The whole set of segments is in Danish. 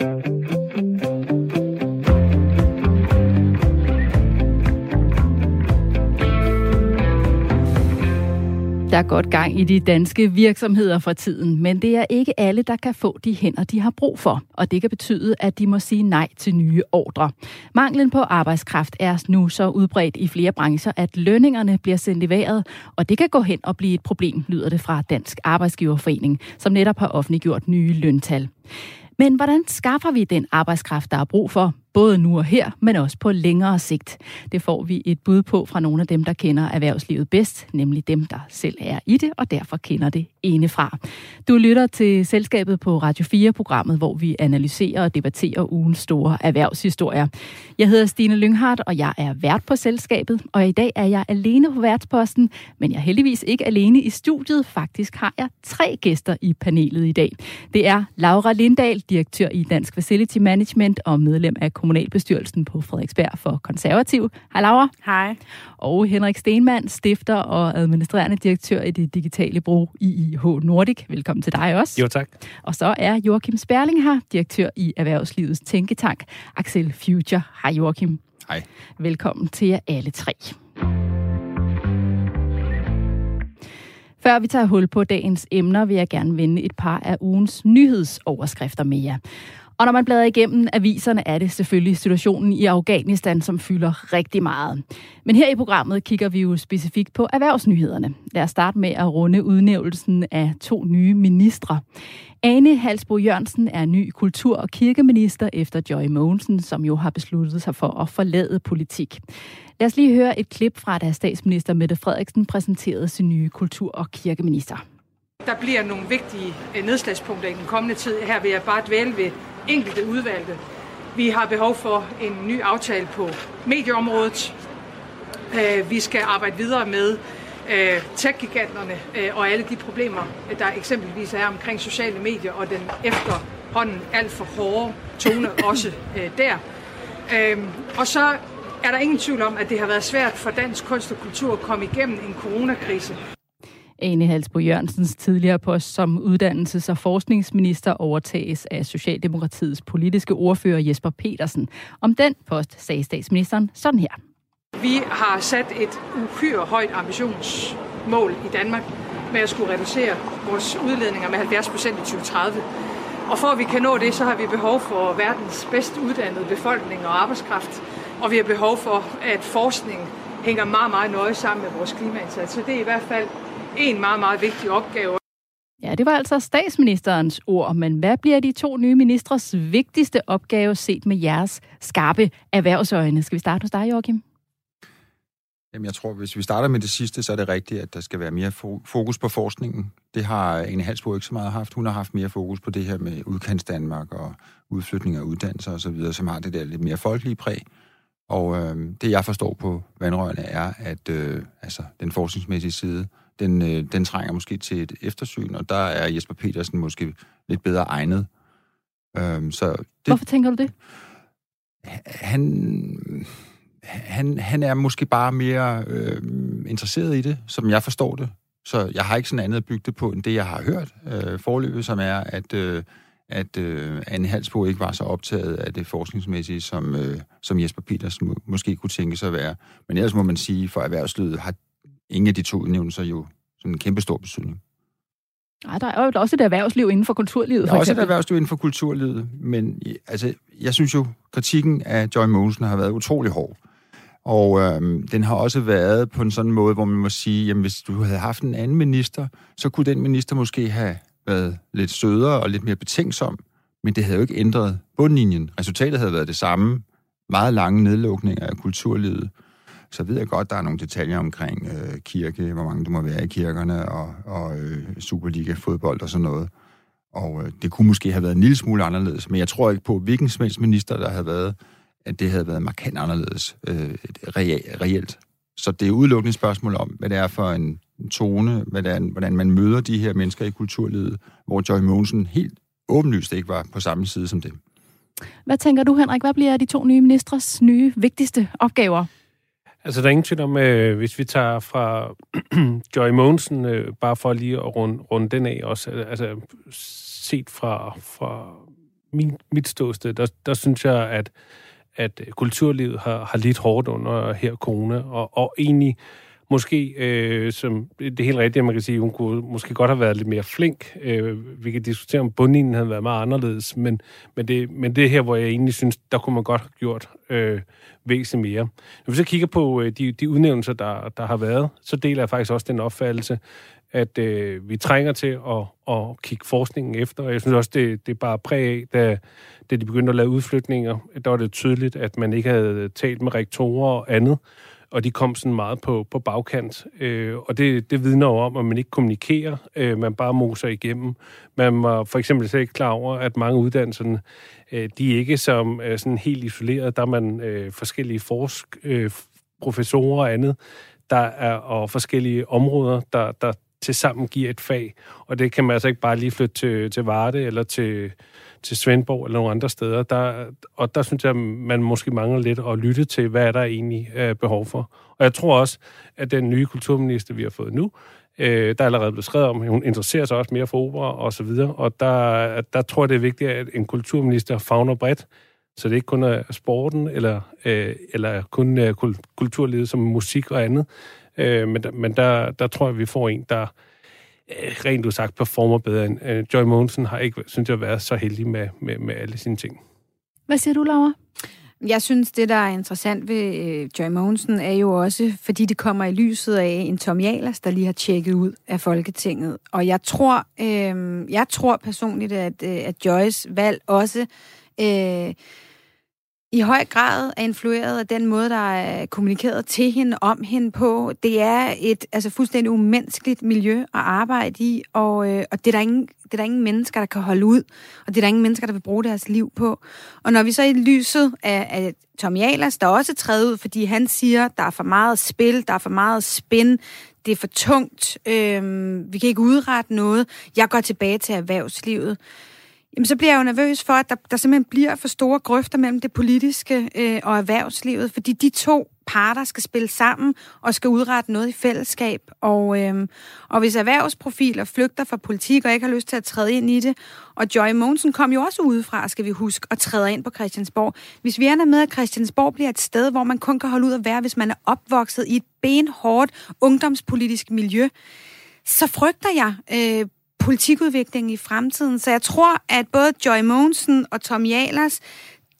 Der er godt gang i de danske virksomheder for tiden, men det er ikke alle, der kan få de hænder, de har brug for, og det kan betyde, at de må sige nej til nye ordre. Manglen på arbejdskraft er nu så udbredt i flere brancher, at lønningerne bliver sendt i vejret, og det kan gå hen og blive et problem, lyder det fra Dansk Arbejdsgiverforening, som netop har offentliggjort nye løntal. Men hvordan skaffer vi den arbejdskraft, der er brug for? Både nu og her, men også på længere sigt. Det får vi et bud på fra nogle af dem, der kender erhvervslivet bedst, nemlig dem, der selv er i det, og derfor kender det fra. Du lytter til Selskabet på Radio 4-programmet, hvor vi analyserer og debatterer ugens store erhvervshistorier. Jeg hedder Stine Lynghardt, og jeg er vært på Selskabet, og i dag er jeg alene på værtsposten, men jeg er heldigvis ikke alene i studiet. Faktisk har jeg tre gæster i panelet i dag. Det er Laura Lindahl, direktør i Dansk Facility Management og medlem af kommunalbestyrelsen på Frederiksberg for Konservativ. Hej Laura. Hej. Og Henrik Stenmann, stifter og administrerende direktør i det digitale brug IIH Nordic. Velkommen til dig også. Jo, tak. Og så er Joachim Sperling her, direktør i Erhvervslivets Tænketank, Axel Future. Hej Joachim. Hej. Velkommen til jer alle tre. Før vi tager hul på dagens emner, vil jeg gerne vende et par af ugens nyhedsoverskrifter med jer. Og når man bladrer igennem aviserne, er det selvfølgelig situationen i Afghanistan, som fylder rigtig meget. Men her i programmet kigger vi jo specifikt på erhvervsnyhederne. Lad os starte med at runde udnævnelsen af to nye ministre. Ane Halsbo Jørgensen er ny kultur- og kirkeminister efter Joy Mogensen, som jo har besluttet sig for at forlade politik. Lad os lige høre et klip fra, da statsminister Mette Frederiksen præsenterede sin nye kultur- og kirkeminister. Der bliver nogle vigtige øh, nedslagspunkter i den kommende tid. Her vil jeg bare dvæle ved enkelte udvalgte. Vi har behov for en ny aftale på medieområdet. Øh, vi skal arbejde videre med øh, tech-giganterne og alle de problemer, der eksempelvis er omkring sociale medier og den efterhånden alt for hårde tone også der. Og så er der ingen tvivl om, at det har været svært for dansk kunst og kultur at komme igennem en coronakrise. Ane Halsbo Jørgensens tidligere post som uddannelses- og forskningsminister overtages af Socialdemokratiets politiske ordfører Jesper Petersen. Om den post sagde statsministeren sådan her. Vi har sat et uhyre højt ambitionsmål i Danmark med at skulle reducere vores udledninger med 70 procent i 2030. Og for at vi kan nå det, så har vi behov for verdens bedst uddannede befolkning og arbejdskraft. Og vi har behov for, at forskning hænger meget, meget nøje sammen med vores klimaindsats. Så det er i hvert fald en meget, meget vigtig opgave. Ja, det var altså statsministerens ord, men hvad bliver de to nye ministres vigtigste opgave set med jeres skarpe erhvervsøjne? Skal vi starte hos dig, Joachim? Jamen, jeg tror, hvis vi starter med det sidste, så er det rigtigt, at der skal være mere fokus på forskningen. Det har Ane Halsbo ikke så meget haft. Hun har haft mere fokus på det her med udkants Danmark og udflytning af uddannelser osv., som har det der lidt mere folkelige præg. Og øh, det, jeg forstår på vandrørene, er, at øh, altså, den forskningsmæssige side den, øh, den trænger måske til et eftersyn, og der er Jesper Petersen måske lidt bedre egnet. Øhm, så det, Hvorfor tænker du det? Han, han, han er måske bare mere øh, interesseret i det, som jeg forstår det. Så jeg har ikke sådan andet at bygge det på, end det, jeg har hørt øh, forløbet, som er, at, øh, at øh, Anne Halsbo ikke var så optaget af det forskningsmæssige, som, øh, som Jesper Petersen må, måske kunne tænke sig at være. Men ellers må man sige, for erhvervslivet har ingen af de to udnævnelser jo sådan en kæmpe stor betydning. Nej, der er jo også et erhvervsliv inden for kulturlivet. Der er også et erhvervsliv inden for kulturlivet, men altså, jeg synes jo, kritikken af Joy Mogensen har været utrolig hård. Og øhm, den har også været på en sådan måde, hvor man må sige, jamen hvis du havde haft en anden minister, så kunne den minister måske have været lidt sødere og lidt mere betænksom, men det havde jo ikke ændret bundlinjen. Resultatet havde været det samme. Meget lange nedlukninger af kulturlivet så ved jeg godt, der er nogle detaljer omkring øh, kirke, hvor mange der må være i kirkerne, og, og øh, Superliga-fodbold og sådan noget. Og øh, det kunne måske have været en lille smule anderledes, men jeg tror ikke på, hvilken som minister, der havde været, at det havde været markant anderledes øh, re- reelt. Så det er udelukkende et spørgsmål om, hvad det er for en tone, hvordan, hvordan man møder de her mennesker i kulturlivet, hvor Joy Mogensen helt åbenlyst ikke var på samme side som dem. Hvad tænker du, Henrik? Hvad bliver de to nye ministres nye vigtigste opgaver? Altså, der er ingen tvivl om, øh, hvis vi tager fra Joy Mogensen, øh, bare for lige at runde, runde den af også, altså set fra, fra min, mit ståsted, der, der synes jeg, at, at øh, kulturlivet har, har lidt hårdt under her corona, og, og egentlig måske, øh, som det er helt rigtigt, at man kan sige, hun kunne måske godt have været lidt mere flink. Øh, vi kan diskutere, om bundlinjen havde været meget anderledes, men, men, det, men det her, hvor jeg egentlig synes, der kunne man godt have gjort øh, væsentligt mere. Når vi så kigger på øh, de, de udnævnelser, der, der har været, så deler jeg faktisk også den opfattelse, at øh, vi trænger til at, at kigge forskningen efter, og jeg synes også, det, det er bare præg af, da, da de begyndte at lave udflytninger, der var det tydeligt, at man ikke havde talt med rektorer og andet, og de kom sådan meget på, på bagkant. Øh, og det, det vidner jo om, at man ikke kommunikerer, øh, man bare moser igennem. Man var for eksempel slet ikke klar over, at mange uddannelserne, øh, de er ikke som øh, sådan helt isoleret. Der er man øh, forskellige forsk, øh, professorer og andet, der er, og forskellige områder, der, der til sammen giver et fag. Og det kan man altså ikke bare lige flytte til, til Varde eller til, til Svendborg eller nogle andre steder. Der, og der synes jeg, man måske mangler lidt at lytte til, hvad er der egentlig er behov for. Og jeg tror også, at den nye kulturminister, vi har fået nu, øh, der er allerede blevet skrevet om, hun interesserer sig også mere for opera og så videre. Og der, der tror jeg, det er vigtigt, at en kulturminister fagner bredt, så det ikke kun er sporten eller, øh, eller kun øh, kulturlivet som musik og andet. Øh, men men der, der tror jeg, vi får en, der øh, rent udsagt performer bedre end øh, Joy Monsen har ikke, synes jeg, været så heldig med, med, med alle sine ting. Hvad siger du, Laura? Jeg synes, det, der er interessant ved øh, Joy Mogensen, er jo også, fordi det kommer i lyset af en Tom Jalers, der lige har tjekket ud af Folketinget. Og jeg tror, øh, jeg tror personligt, at, øh, at Joys valg også øh, i høj grad er influeret af den måde, der er kommunikeret til hende, om hende på. Det er et altså, fuldstændig umenneskeligt miljø at arbejde i, og, øh, og det, er der ingen, det er der ingen mennesker, der kan holde ud, og det er der ingen mennesker, der vil bruge deres liv på. Og når vi så i lyset af, af Tom Jalers, der også træder ud, fordi han siger, der er for meget spil, der er for meget spin, det er for tungt, øh, vi kan ikke udrette noget, jeg går tilbage til erhvervslivet jamen så bliver jeg jo nervøs for, at der, der simpelthen bliver for store grøfter mellem det politiske øh, og erhvervslivet, fordi de to parter skal spille sammen og skal udrette noget i fællesskab. Og, øh, og hvis erhvervsprofiler flygter fra politik og ikke har lyst til at træde ind i det, og Joy Monsen kom jo også udefra, skal vi huske, og træder ind på Christiansborg. Hvis vi ender med, at Christiansborg bliver et sted, hvor man kun kan holde ud at være, hvis man er opvokset i et benhårdt ungdomspolitisk miljø, så frygter jeg øh, politikudviklingen i fremtiden. Så jeg tror, at både Joy Monsen og Tom Jalers,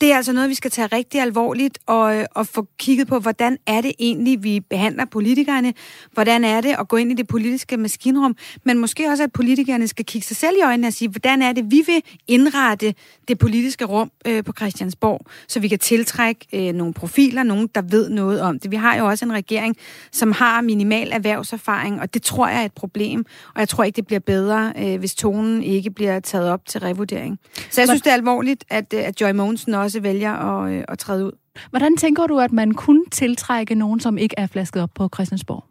det er altså noget, vi skal tage rigtig alvorligt og, og få kigget på, hvordan er det egentlig, vi behandler politikerne? Hvordan er det at gå ind i det politiske maskinrum? Men måske også, at politikerne skal kigge sig selv i øjnene og sige, hvordan er det, vi vil indrette det politiske rum øh, på Christiansborg, så vi kan tiltrække øh, nogle profiler, nogen, der ved noget om det. Vi har jo også en regering, som har minimal erhvervserfaring, og det tror jeg er et problem, og jeg tror ikke, det bliver bedre, øh, hvis tonen ikke bliver taget op til revurdering. Så jeg synes, det er alvorligt, at, øh, at Joy Mogensen også også vælger at, øh, at træde ud. Hvordan tænker du, at man kunne tiltrække nogen, som ikke er flasket op på Christiansborg?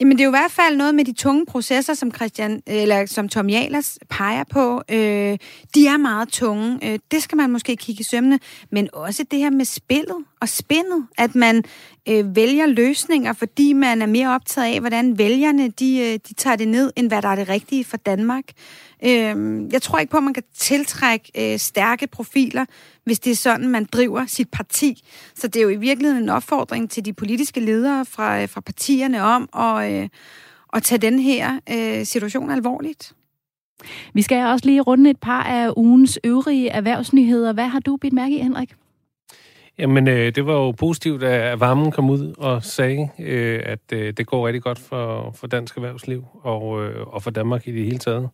Jamen, det er jo i hvert fald noget med de tunge processer, som Christian, eller som Tom Jalers peger på. Øh, de er meget tunge. Øh, det skal man måske kigge i sømne. Men også det her med spillet og spindet. At man øh, vælger løsninger, fordi man er mere optaget af, hvordan vælgerne de, øh, de tager det ned, end hvad der er det rigtige for Danmark. Øh, jeg tror ikke på, at man kan tiltrække øh, stærke profiler, hvis det er sådan, man driver sit parti. Så det er jo i virkeligheden en opfordring til de politiske ledere fra, øh, fra partierne om at, øh, at tage den her øh, situation alvorligt. Vi skal også lige runde et par af ugens øvrige erhvervsnyheder. Hvad har du bidt mærke i, Henrik? Jamen, øh, det var jo positivt, at varmen kom ud og sagde, øh, at øh, det går rigtig godt for, for dansk erhvervsliv og, øh, og for Danmark i det hele taget.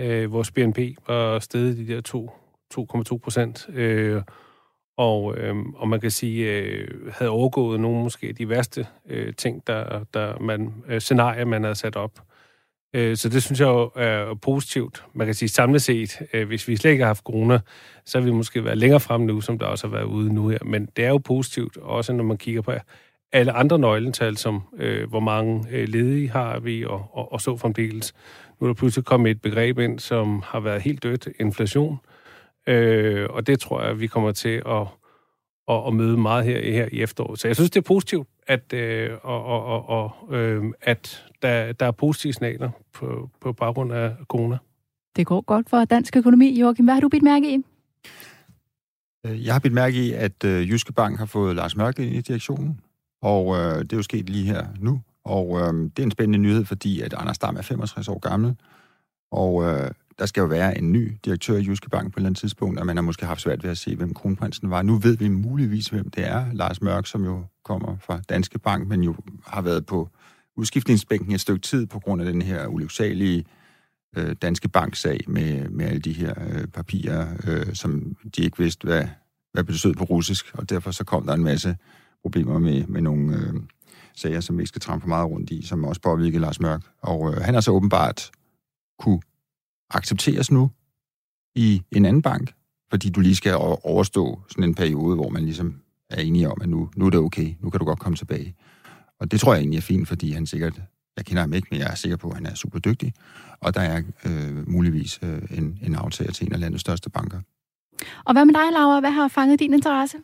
Øh, vores BNP var steget de der 2,2 procent. Øh, og, øh, og man kan sige, øh, havde overgået nogle måske de værste øh, ting, der, der man, øh, scenarier, man havde sat op. Øh, så det synes jeg jo er positivt. Man kan sige samlet set, øh, hvis vi slet ikke har haft corona, så har vi måske været længere frem nu, som der også har været ude nu her. Men det er jo positivt, også når man kigger på alle andre nøgletal, som øh, hvor mange øh, ledige har vi, og, og, og så fremdeles. Nu er der pludselig kommet et begreb ind, som har været helt dødt, inflation. Øh, og det tror jeg, vi kommer til at, at, at møde meget her, her i efteråret. Så jeg synes, det er positivt, at, øh, og, og, og, øh, at der, der er positive signaler på, på baggrund af corona. Det går godt for dansk økonomi. Joachim, hvad har du bidt mærke i? Øh, jeg har bidt mærke i, at øh, Jyske Bank har fået Lars Mørk ind i direktionen, og øh, det er jo sket lige her nu. Og øh, det er en spændende nyhed, fordi at Anders Dam er 65 år gammel, og øh, der skal jo være en ny direktør i Jyske Bank på et eller andet tidspunkt, og man har måske haft svært ved at se, hvem kronprinsen var. Nu ved vi muligvis, hvem det er. Lars Mørk, som jo kommer fra Danske Bank, men jo har været på udskiftningsbænken et stykke tid på grund af den her ulyksalige øh, Danske Bank-sag med, med alle de her øh, papirer, øh, som de ikke vidste, hvad, hvad betød på russisk, og derfor så kom der en masse problemer med, med nogle øh, sager, som vi ikke skal trampe for meget rundt i, som også påvirkede Lars Mørk. Og øh, han har så åbenbart kunne accepteres nu i en anden bank, fordi du lige skal overstå sådan en periode, hvor man ligesom er enige om, at nu, nu er det okay, nu kan du godt komme tilbage. Og det tror jeg egentlig er fint, fordi han sikkert, jeg kender ham ikke, men jeg er sikker på, at han er super dygtig, og der er øh, muligvis øh, en, en aftager til en af landets største banker. Og hvad med dig, Laura? Hvad har fanget din interesse?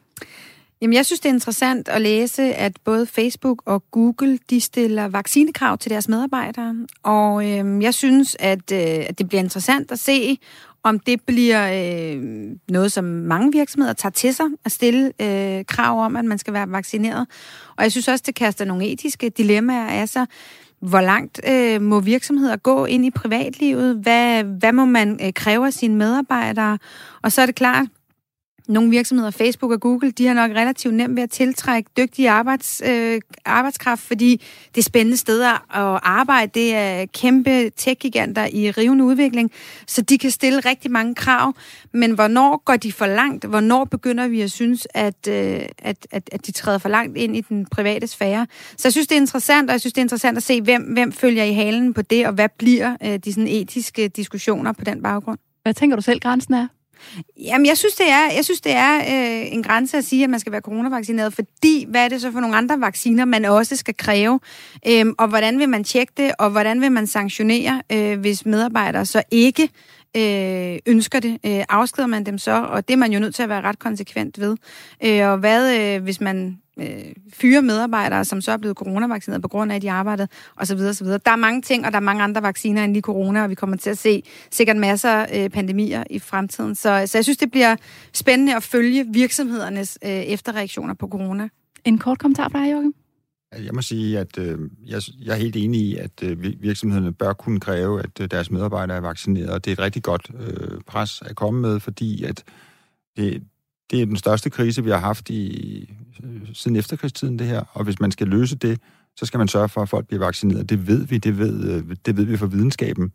Jamen, jeg synes, det er interessant at læse, at både Facebook og Google, de stiller vaccinekrav til deres medarbejdere. Og øh, jeg synes, at, øh, at det bliver interessant at se, om det bliver øh, noget, som mange virksomheder tager til sig at stille øh, krav om, at man skal være vaccineret. Og jeg synes også, det kaster nogle etiske dilemmaer af sig. Hvor langt øh, må virksomheder gå ind i privatlivet? Hvad, hvad må man øh, kræve af sine medarbejdere? Og så er det klart, nogle virksomheder, Facebook og Google, de har nok relativt nemt ved at tiltrække dygtige arbejds, øh, arbejdskraft, fordi det er spændende steder at arbejde. Det er kæmpe tech-giganter i rivende udvikling, så de kan stille rigtig mange krav. Men hvornår går de for langt? Hvornår begynder vi at synes, at, øh, at, at, at de træder for langt ind i den private sfære? Så jeg synes, det er interessant, og jeg synes, det er interessant at se, hvem, hvem følger i halen på det, og hvad bliver øh, de sådan etiske diskussioner på den baggrund. Hvad tænker du selv, grænsen er? Jamen, jeg synes, det er, jeg synes, det er øh, en grænse at sige, at man skal være coronavaccineret, fordi hvad er det så for nogle andre vacciner, man også skal kræve? Øhm, og hvordan vil man tjekke det, og hvordan vil man sanktionere, øh, hvis medarbejdere så ikke øh, ønsker det? Øh, afskeder man dem så? Og det er man jo nødt til at være ret konsekvent ved. Øh, og hvad, øh, hvis man øh, fyre medarbejdere, som så er blevet coronavaccineret på grund af, at de arbejdede, osv. osv. Der er mange ting, og der er mange andre vacciner end lige corona, og vi kommer til at se sikkert masser af øh, pandemier i fremtiden. Så, så jeg synes, det bliver spændende at følge virksomhedernes øh, efterreaktioner på corona. En kort kommentar fra dig, Jørgen? Jeg må sige, at øh, jeg, jeg er helt enig i, at øh, virksomhederne bør kunne kræve, at øh, deres medarbejdere er vaccineret, og det er et rigtig godt øh, pres at komme med, fordi at det, det er den største krise, vi har haft i, øh, siden efterkrigstiden, det her. Og hvis man skal løse det, så skal man sørge for, at folk bliver vaccineret. Det ved vi, det ved, øh, det ved vi fra videnskaben.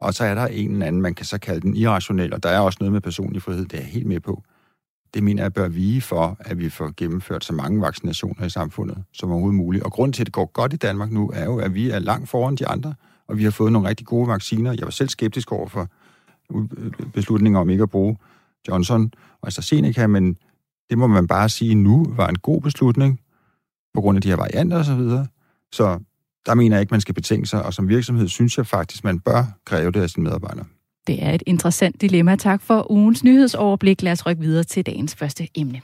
Og så er der en eller anden, man kan så kalde den irrationel, og der er også noget med personlig frihed, det er jeg helt med på. Det mener jeg bør vige for, at vi får gennemført så mange vaccinationer i samfundet som overhovedet muligt. Og grunden til, at det går godt i Danmark nu, er jo, at vi er langt foran de andre, og vi har fået nogle rigtig gode vacciner. Jeg var selv skeptisk over for øh, beslutninger om ikke at bruge Johnson og AstraZeneca, men det må man bare sige nu var en god beslutning, på grund af de her varianter osv. Så, videre. så der mener jeg ikke, man skal betænke sig, og som virksomhed synes jeg faktisk, man bør kræve det af sine medarbejdere. Det er et interessant dilemma. Tak for ugens nyhedsoverblik. Lad os rykke videre til dagens første emne.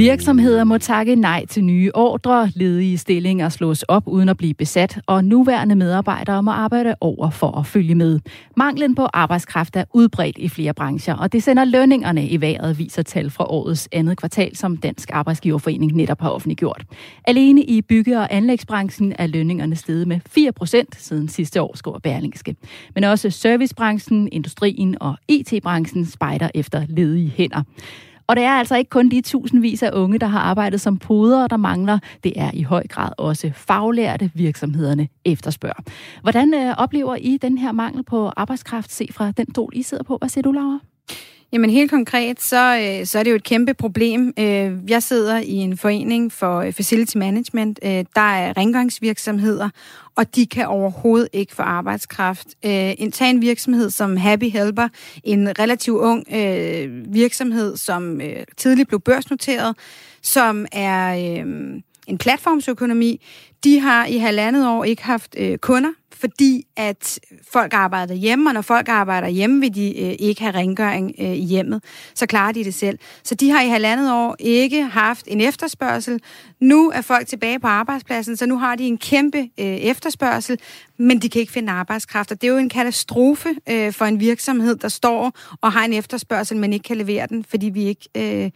Virksomheder må takke nej til nye ordre, ledige stillinger slås op uden at blive besat, og nuværende medarbejdere må arbejde over for at følge med. Manglen på arbejdskraft er udbredt i flere brancher, og det sender lønningerne i vejret, viser tal fra årets andet kvartal, som Dansk Arbejdsgiverforening netop har offentliggjort. Alene i bygge- og anlægsbranchen er lønningerne steget med 4 procent siden sidste år, skriver Berlingske. Men også servicebranchen, industrien og IT-branchen spejder efter ledige hænder. Og det er altså ikke kun de tusindvis af unge, der har arbejdet som podere, der mangler. Det er i høj grad også faglærte virksomhederne efterspørger. Hvordan øh, oplever I den her mangel på arbejdskraft, se fra den stol, I sidder på? Hvad siger du, Laura? Jamen helt konkret, så, øh, så er det jo et kæmpe problem. Øh, jeg sidder i en forening for øh, facility management. Der er rengøringsvirksomheder, og de kan overhovedet ikke få arbejdskraft. En tag en virksomhed som Happy Helper, en relativt ung virksomhed, som tidligt blev børsnoteret, som er en platformsøkonomi. De har i halvandet år ikke haft kunder fordi at folk arbejder hjemme, og når folk arbejder hjemme, vil de øh, ikke have rengøring øh, i hjemmet. Så klarer de det selv. Så de har i halvandet år ikke haft en efterspørgsel. Nu er folk tilbage på arbejdspladsen, så nu har de en kæmpe øh, efterspørgsel, men de kan ikke finde arbejdskraft. Og det er jo en katastrofe øh, for en virksomhed, der står og har en efterspørgsel, men ikke kan levere den, fordi vi ikke øh,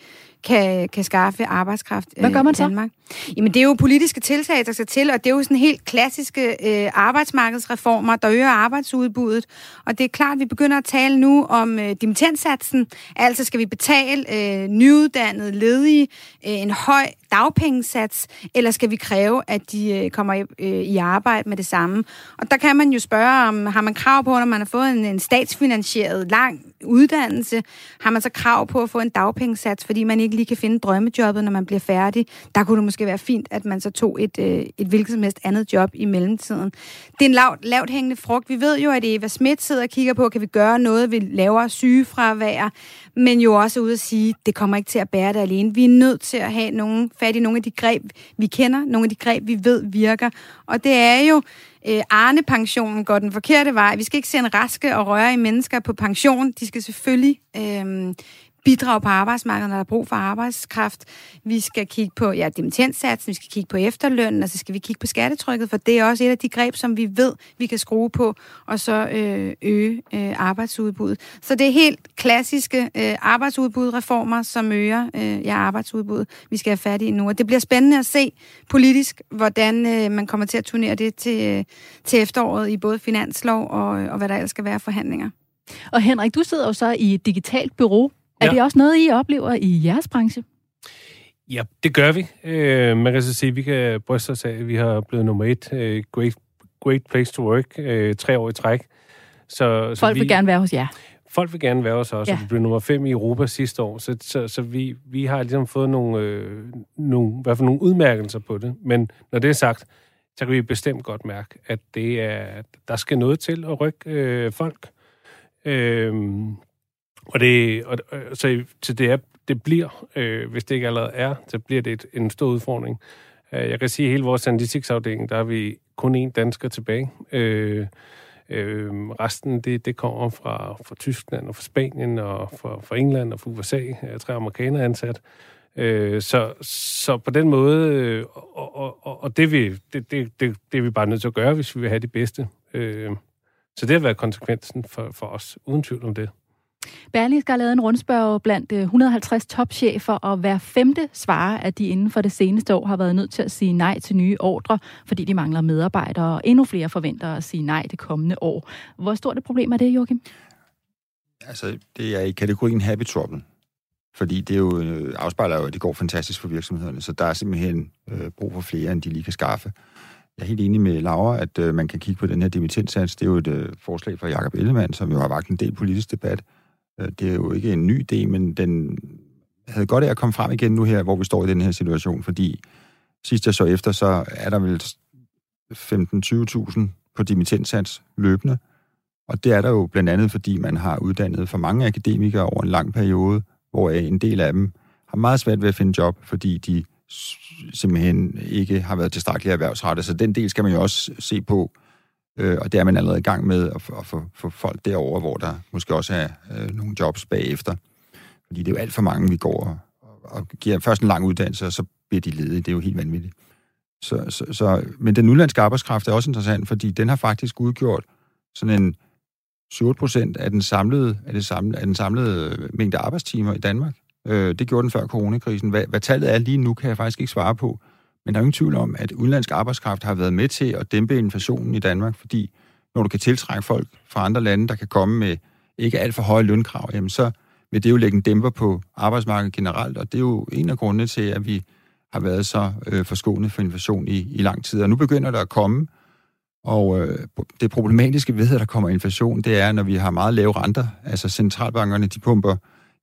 kan, kan skaffe arbejdskraft Hvad gør man i Danmark. Så? Jamen, det er jo politiske tiltag, der skal til, og det er jo sådan helt klassiske øh, arbejdsmarkedsreformer, der øger arbejdsudbuddet. Og det er klart, at vi begynder at tale nu om øh, dimittentsatsen. Altså skal vi betale øh, nyuddannede ledige øh, en høj dagpengesats, eller skal vi kræve, at de øh, kommer i, øh, i arbejde med det samme? Og der kan man jo spørge, om har man krav på, når man har fået en, en statsfinansieret lang uddannelse, har man så krav på at få en dagpengesats, fordi man ikke lige kan finde drømmejobbet, når man bliver færdig. Der kunne det måske være fint, at man så tog et, øh, et hvilket som helst andet job i mellemtiden. Det er en lavt, lavt hængende frugt. Vi ved jo, at Eva Schmidt sidder og kigger på, kan vi gøre noget ved lavere sygefravær, men jo også ud at sige, det kommer ikke til at bære det alene. Vi er nødt til at have nogle, fat i nogle af de greb, vi kender, nogle af de greb, vi ved virker. Og det er jo øh, Arne-pensionen går den forkerte vej. Vi skal ikke sende raske og røre i mennesker på pension. De skal selvfølgelig øh, bidrage på arbejdsmarkedet, når der er brug for arbejdskraft. Vi skal kigge på ja, dimittensatsen, vi skal kigge på efterlønnen, og så skal vi kigge på skattetrykket, for det er også et af de greb, som vi ved, vi kan skrue på, og så øh, øge øh, arbejdsudbuddet. Så det er helt klassiske øh, arbejdsudbudreformer, som øger øh, ja, arbejdsudbuddet, vi skal have fat i nu. Og det bliver spændende at se politisk, hvordan øh, man kommer til at turnere det til, øh, til efteråret i både finanslov og, og hvad der ellers skal være forhandlinger. Og Henrik, du sidder jo så i et digitalt bureau er ja. det også noget, I oplever i jeres branche? Ja, det gør vi. Øh, man kan så sige, at vi kan bryste os af, at vi har blevet nummer et. Øh, great, great place to work. Øh, tre år i træk. Så, så Folk vi, vil gerne være hos jer. Folk vil gerne være hos os, ja. vi blev nummer fem i Europa sidste år, så, så, så vi, vi har ligesom fået nogle, øh, nogle, i hvert fald nogle udmærkelser på det. Men når det er sagt, så kan vi bestemt godt mærke, at det er, der skal noget til at rykke øh, folk. Øh, og det, og, så til det, er, det bliver, øh, hvis det ikke allerede er, så bliver det et, en stor udfordring. Øh, jeg kan sige, at hele vores analytics-afdeling, der har vi kun én dansker tilbage. Øh, øh, resten, det, det kommer fra, fra Tyskland og fra Spanien og fra, fra England og fra USA. Jeg tre amerikanere ansat. Øh, så, så på den måde, øh, og, og, og det, vi, det, det, det, det er vi bare nødt til at gøre, hvis vi vil have de bedste. Øh, så det har været konsekvensen for, for os, uden tvivl om det. Berlingske har lavet en rundspørg blandt øh, 150 topchefer, og hver femte svarer, at de inden for det seneste år har været nødt til at sige nej til nye ordre, fordi de mangler medarbejdere, og endnu flere forventer at sige nej det kommende år. Hvor stort et problem er det, Joachim? Altså, det er i kategorien happy trouble. Fordi det jo øh, afspejler jo, at det går fantastisk for virksomhederne, så der er simpelthen øh, brug for flere, end de lige kan skaffe. Jeg er helt enig med Laura, at øh, man kan kigge på den her dimittensats. Det er jo et øh, forslag fra Jakob Ellemann, som jo har vagt en del politisk debat. Øh, det er jo ikke en ny idé, men den havde godt af at komme frem igen nu her, hvor vi står i den her situation, fordi sidst jeg så efter, så er der vel 15-20.000 på dimittensats løbende, og det er der jo blandt andet, fordi man har uddannet for mange akademikere over en lang periode, hvor en del af dem har meget svært ved at finde job, fordi de simpelthen ikke har været tilstrækkeligt erhvervsrettet. Så den del skal man jo også se på, Øh, og det er man allerede i gang med at, at få, få folk derover, hvor der måske også er øh, nogle jobs bagefter. Fordi det er jo alt for mange, vi går og, og giver først en lang uddannelse, og så bliver de ledige. Det er jo helt vanvittigt. Så, så, så, men den udenlandske arbejdskraft er også interessant, fordi den har faktisk udgjort sådan en 7 procent af den samlede, af, det samlede, af den samlede øh, mængde arbejdstimer i Danmark. Øh, det gjorde den før coronakrisen. Hvad, hvad tallet er lige nu, kan jeg faktisk ikke svare på. Men der er ingen tvivl om, at udenlandsk arbejdskraft har været med til at dæmpe inflationen i Danmark, fordi når du kan tiltrække folk fra andre lande, der kan komme med ikke alt for høje lønkrav, jamen så vil det jo lægge en dæmper på arbejdsmarkedet generelt, og det er jo en af grundene til, at vi har været så øh, forskånet for inflation i, i lang tid. Og nu begynder der at komme, og øh, det problematiske ved, at der kommer inflation, det er, når vi har meget lave renter. Altså centralbankerne, de pumper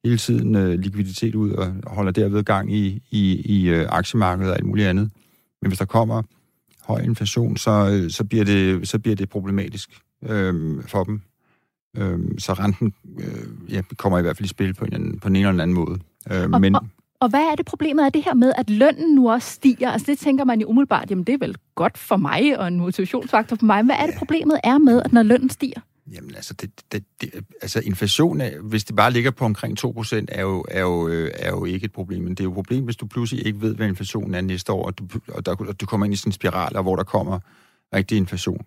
hele tiden øh, likviditet ud og holder derved gang i, i, i øh, aktiemarkedet og alt muligt andet. Men hvis der kommer høj inflation, så, øh, så, bliver, det, så bliver det problematisk øh, for dem. Øh, så renten øh, ja, kommer i hvert fald i spil på en, på en eller anden måde. Øh, og, men, og, Og hvad er det problemet af det her med, at lønnen nu også stiger? Altså det tænker man jo umiddelbart, jamen det er vel godt for mig og en motivationsfaktor for mig. Hvad er det problemet er med, at når lønnen stiger? Jamen altså, det, det, det, altså inflation, hvis det bare ligger på omkring 2%, er jo, er, jo, øh, er jo ikke et problem. Men det er jo et problem, hvis du pludselig ikke ved, hvad inflationen er næste år, og du, og der, og du kommer ind i sådan en spiral, hvor der kommer rigtig inflation.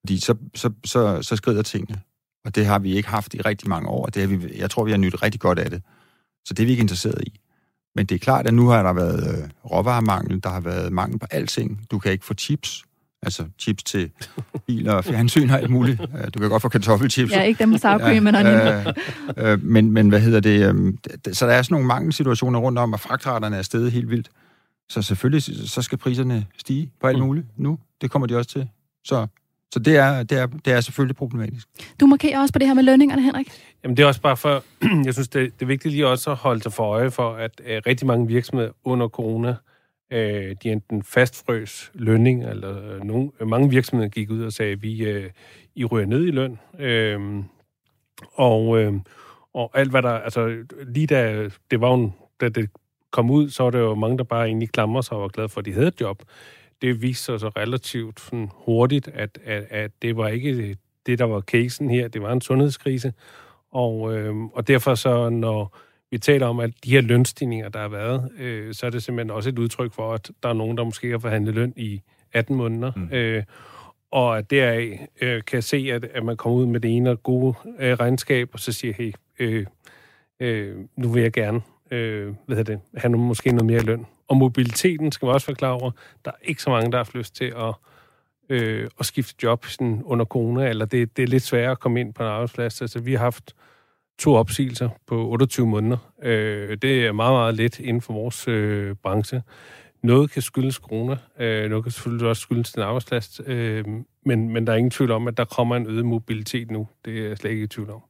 Fordi så, så, så, så skrider tingene. Og det har vi ikke haft i rigtig mange år. Det har vi, jeg tror, vi har nyttet rigtig godt af det. Så det er vi ikke interesseret i. Men det er klart, at nu har der været øh, råvaremangel, der har været mangel på alting. Du kan ikke få chips, altså chips til biler og fjernsyn og alt muligt. Øh, du kan godt få kartoffelchips. Ja, ikke dem med sour cream, men øh, øh, men, men hvad hedder det? Øh, så der er sådan nogle mangelsituationer rundt om, og fragtraterne er stedet helt vildt. Så selvfølgelig så skal priserne stige på alt mm. muligt nu. Det kommer de også til. Så så det er, det, er, det er selvfølgelig problematisk. Du markerer også på det her med lønningerne, Henrik. Jamen det er også bare for, jeg synes, det, det er vigtigt lige også at holde sig for øje for, at uh, rigtig mange virksomheder under corona, Øh, de enten fastfrøs lønning, eller uh, mange virksomheder gik ud og sagde, at vi øh, I ryger ned i løn. Øh, og, øh, og alt hvad der, altså lige da det var en, da det kom ud, så var der jo mange, der bare egentlig klamrer sig og var glade for, at de havde et job det viste sig så relativt sådan hurtigt, at, at, at det var ikke det, der var casen her. Det var en sundhedskrise. Og, øh, og derfor så, når vi taler om, at de her lønstigninger, der har været, øh, så er det simpelthen også et udtryk for, at der er nogen, der måske har forhandlet løn i 18 måneder. Mm. Øh, og at deraf øh, kan se, at, at man kommer ud med det ene gode øh, regnskab, og så siger, hey, øh, øh, nu vil jeg gerne øh, hvad det, have noget, måske noget mere løn. Og mobiliteten skal man også være klar over. Der er ikke så mange, der har lyst til at, øh, at skifte job sådan under corona, eller det, det er lidt sværere at komme ind på en arbejdsplads. Altså, vi har haft to opsigelser på 28 måneder. Øh, det er meget, meget let inden for vores øh, branche. Noget kan skyldes corona, øh, noget kan selvfølgelig også skyldes den arbejdsplads, øh, men, men der er ingen tvivl om, at der kommer en øget mobilitet nu. Det er jeg slet ikke i tvivl om.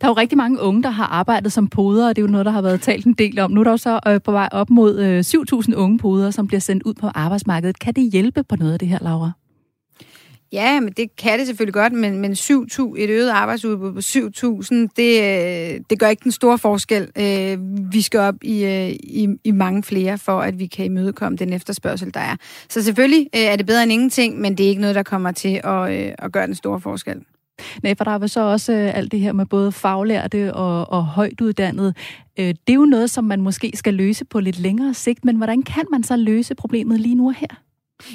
Der er jo rigtig mange unge, der har arbejdet som poder, og det er jo noget, der har været talt en del om. Nu er der jo så øh, på vej op mod øh, 7.000 unge poder, som bliver sendt ud på arbejdsmarkedet. Kan det hjælpe på noget af det her, Laura? Ja, men det kan det selvfølgelig godt, men, men 7, et øget arbejdsudbud på 7.000, det, øh, det gør ikke den store forskel. Øh, vi skal op i, øh, i, i mange flere, for at vi kan imødekomme den efterspørgsel, der er. Så selvfølgelig er det bedre end ingenting, men det er ikke noget, der kommer til at, at gøre den store forskel. Nej, for der er så også øh, alt det her med både faglærte og, og højt uddannet. Øh, det er jo noget, som man måske skal løse på lidt længere sigt, men hvordan kan man så løse problemet lige nu og her?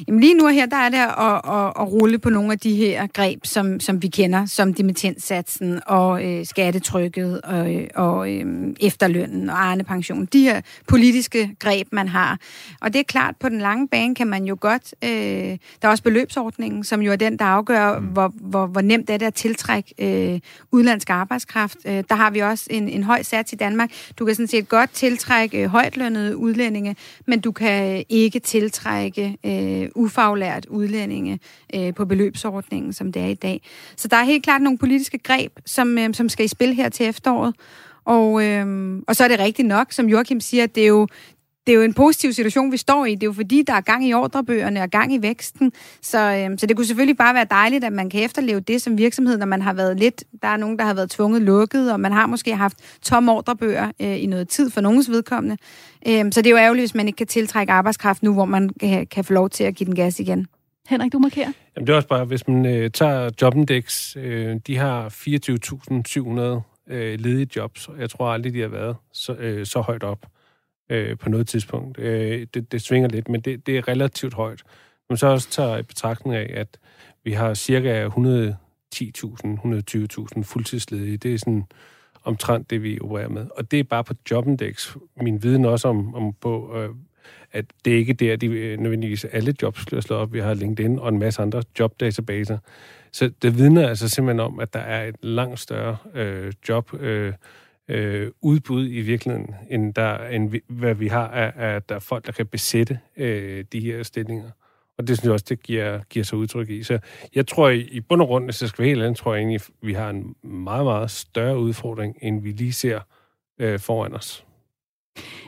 Jamen lige nu her, der er det at, at, at rulle på nogle af de her greb, som, som vi kender, som dimittenssatsen og øh, skattetrykket og, og øh, efterlønnen og Arne-pension. De her politiske greb, man har. Og det er klart, på den lange bane kan man jo godt... Øh, der er også beløbsordningen, som jo er den, der afgør, mm. hvor, hvor, hvor nemt er det at tiltrække øh, udlandsk arbejdskraft. Øh, der har vi også en, en høj sats i Danmark. Du kan sådan set godt tiltrække øh, højtlønnede udlændinge, men du kan ikke tiltrække... Øh, øh, ufaglært udlændinge øh, på beløbsordningen, som det er i dag. Så der er helt klart nogle politiske greb, som, øh, som skal i spil her til efteråret. Og, øh, og så er det rigtigt nok, som Joachim siger, at det er jo, det er jo en positiv situation, vi står i. Det er jo fordi, der er gang i ordrebøgerne og gang i væksten. Så, øhm, så det kunne selvfølgelig bare være dejligt, at man kan efterleve det som virksomhed, når man har været lidt... Der er nogen, der har været tvunget lukket, og man har måske haft tom ordrebøger øh, i noget tid for nogens vedkommende. Øh, så det er jo ærgerligt, hvis man ikke kan tiltrække arbejdskraft nu, hvor man kan, kan få lov til at give den gas igen. Henrik, du markerer. Jamen det er også bare, hvis man øh, tager Jobindex, øh, de har 24.700 øh, ledige jobs, og jeg tror aldrig, de har været så, øh, så højt op øh, på noget tidspunkt. Øh, det, det svinger lidt, men det, det er relativt højt. Men så også tager i betragtning af, at vi har cirka 110.000, 120.000 fuldtidsledige. Det er sådan omtrent det, vi opererer med. Og det er bare på Jobindex. Min viden også om, om på, øh, at det ikke er der, de øh, nødvendigvis alle jobs bliver slået op. Vi har LinkedIn og en masse andre jobdatabaser. Så det vidner altså simpelthen om, at der er et langt større øh, job øh, øh, udbud i virkeligheden, end, der, end vi, hvad vi har af, af der er folk, der kan besætte øh, de her stillinger. Og det synes jeg også, det giver, giver sig udtryk i. Så jeg tror, i, i bund og grund, hvis jeg skal være helt andet, tror jeg egentlig, vi har en meget, meget større udfordring, end vi lige ser øh, foran os.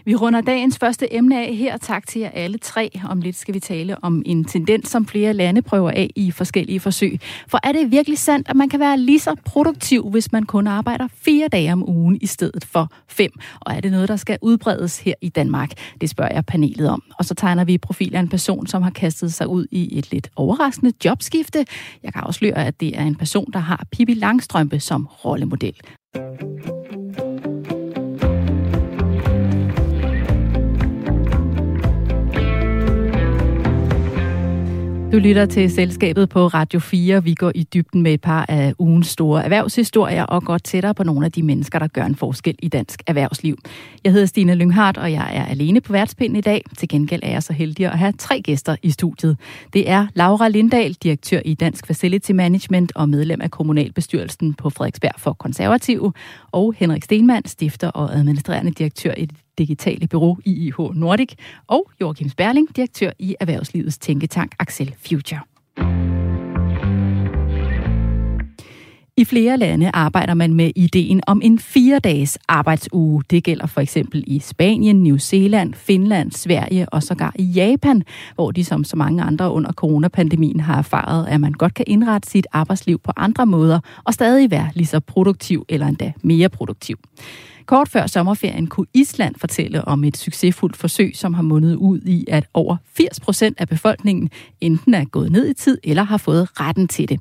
Vi runder dagens første emne af her. Tak til jer alle tre. Om lidt skal vi tale om en tendens, som flere lande prøver af i forskellige forsøg. For er det virkelig sandt, at man kan være lige så produktiv, hvis man kun arbejder fire dage om ugen i stedet for fem? Og er det noget, der skal udbredes her i Danmark? Det spørger jeg panelet om. Og så tegner vi profil af en person, som har kastet sig ud i et lidt overraskende jobskifte. Jeg kan afsløre, at det er en person, der har Pippi Langstrømpe som rollemodel. Du lytter til selskabet på Radio 4. Vi går i dybden med et par af ugens store erhvervshistorier og går tættere på nogle af de mennesker, der gør en forskel i dansk erhvervsliv. Jeg hedder Stine Lynghardt, og jeg er alene på værtspinden i dag. Til gengæld er jeg så heldig at have tre gæster i studiet. Det er Laura Lindahl, direktør i Dansk Facility Management og medlem af kommunalbestyrelsen på Frederiksberg for Konservative, og Henrik Stenmann, stifter og administrerende direktør i digitale bureau IIH Nordic, og Joachim Sperling, direktør i Erhvervslivets tænketank Axel Future. I flere lande arbejder man med ideen om en fire-dages arbejdsuge. Det gælder for eksempel i Spanien, New Zealand, Finland, Sverige og sågar i Japan, hvor de som så mange andre under coronapandemien har erfaret, at man godt kan indrette sit arbejdsliv på andre måder og stadig være lige så produktiv eller endda mere produktiv. Kort før sommerferien kunne Island fortælle om et succesfuldt forsøg, som har mundet ud i, at over 80 procent af befolkningen enten er gået ned i tid eller har fået retten til det.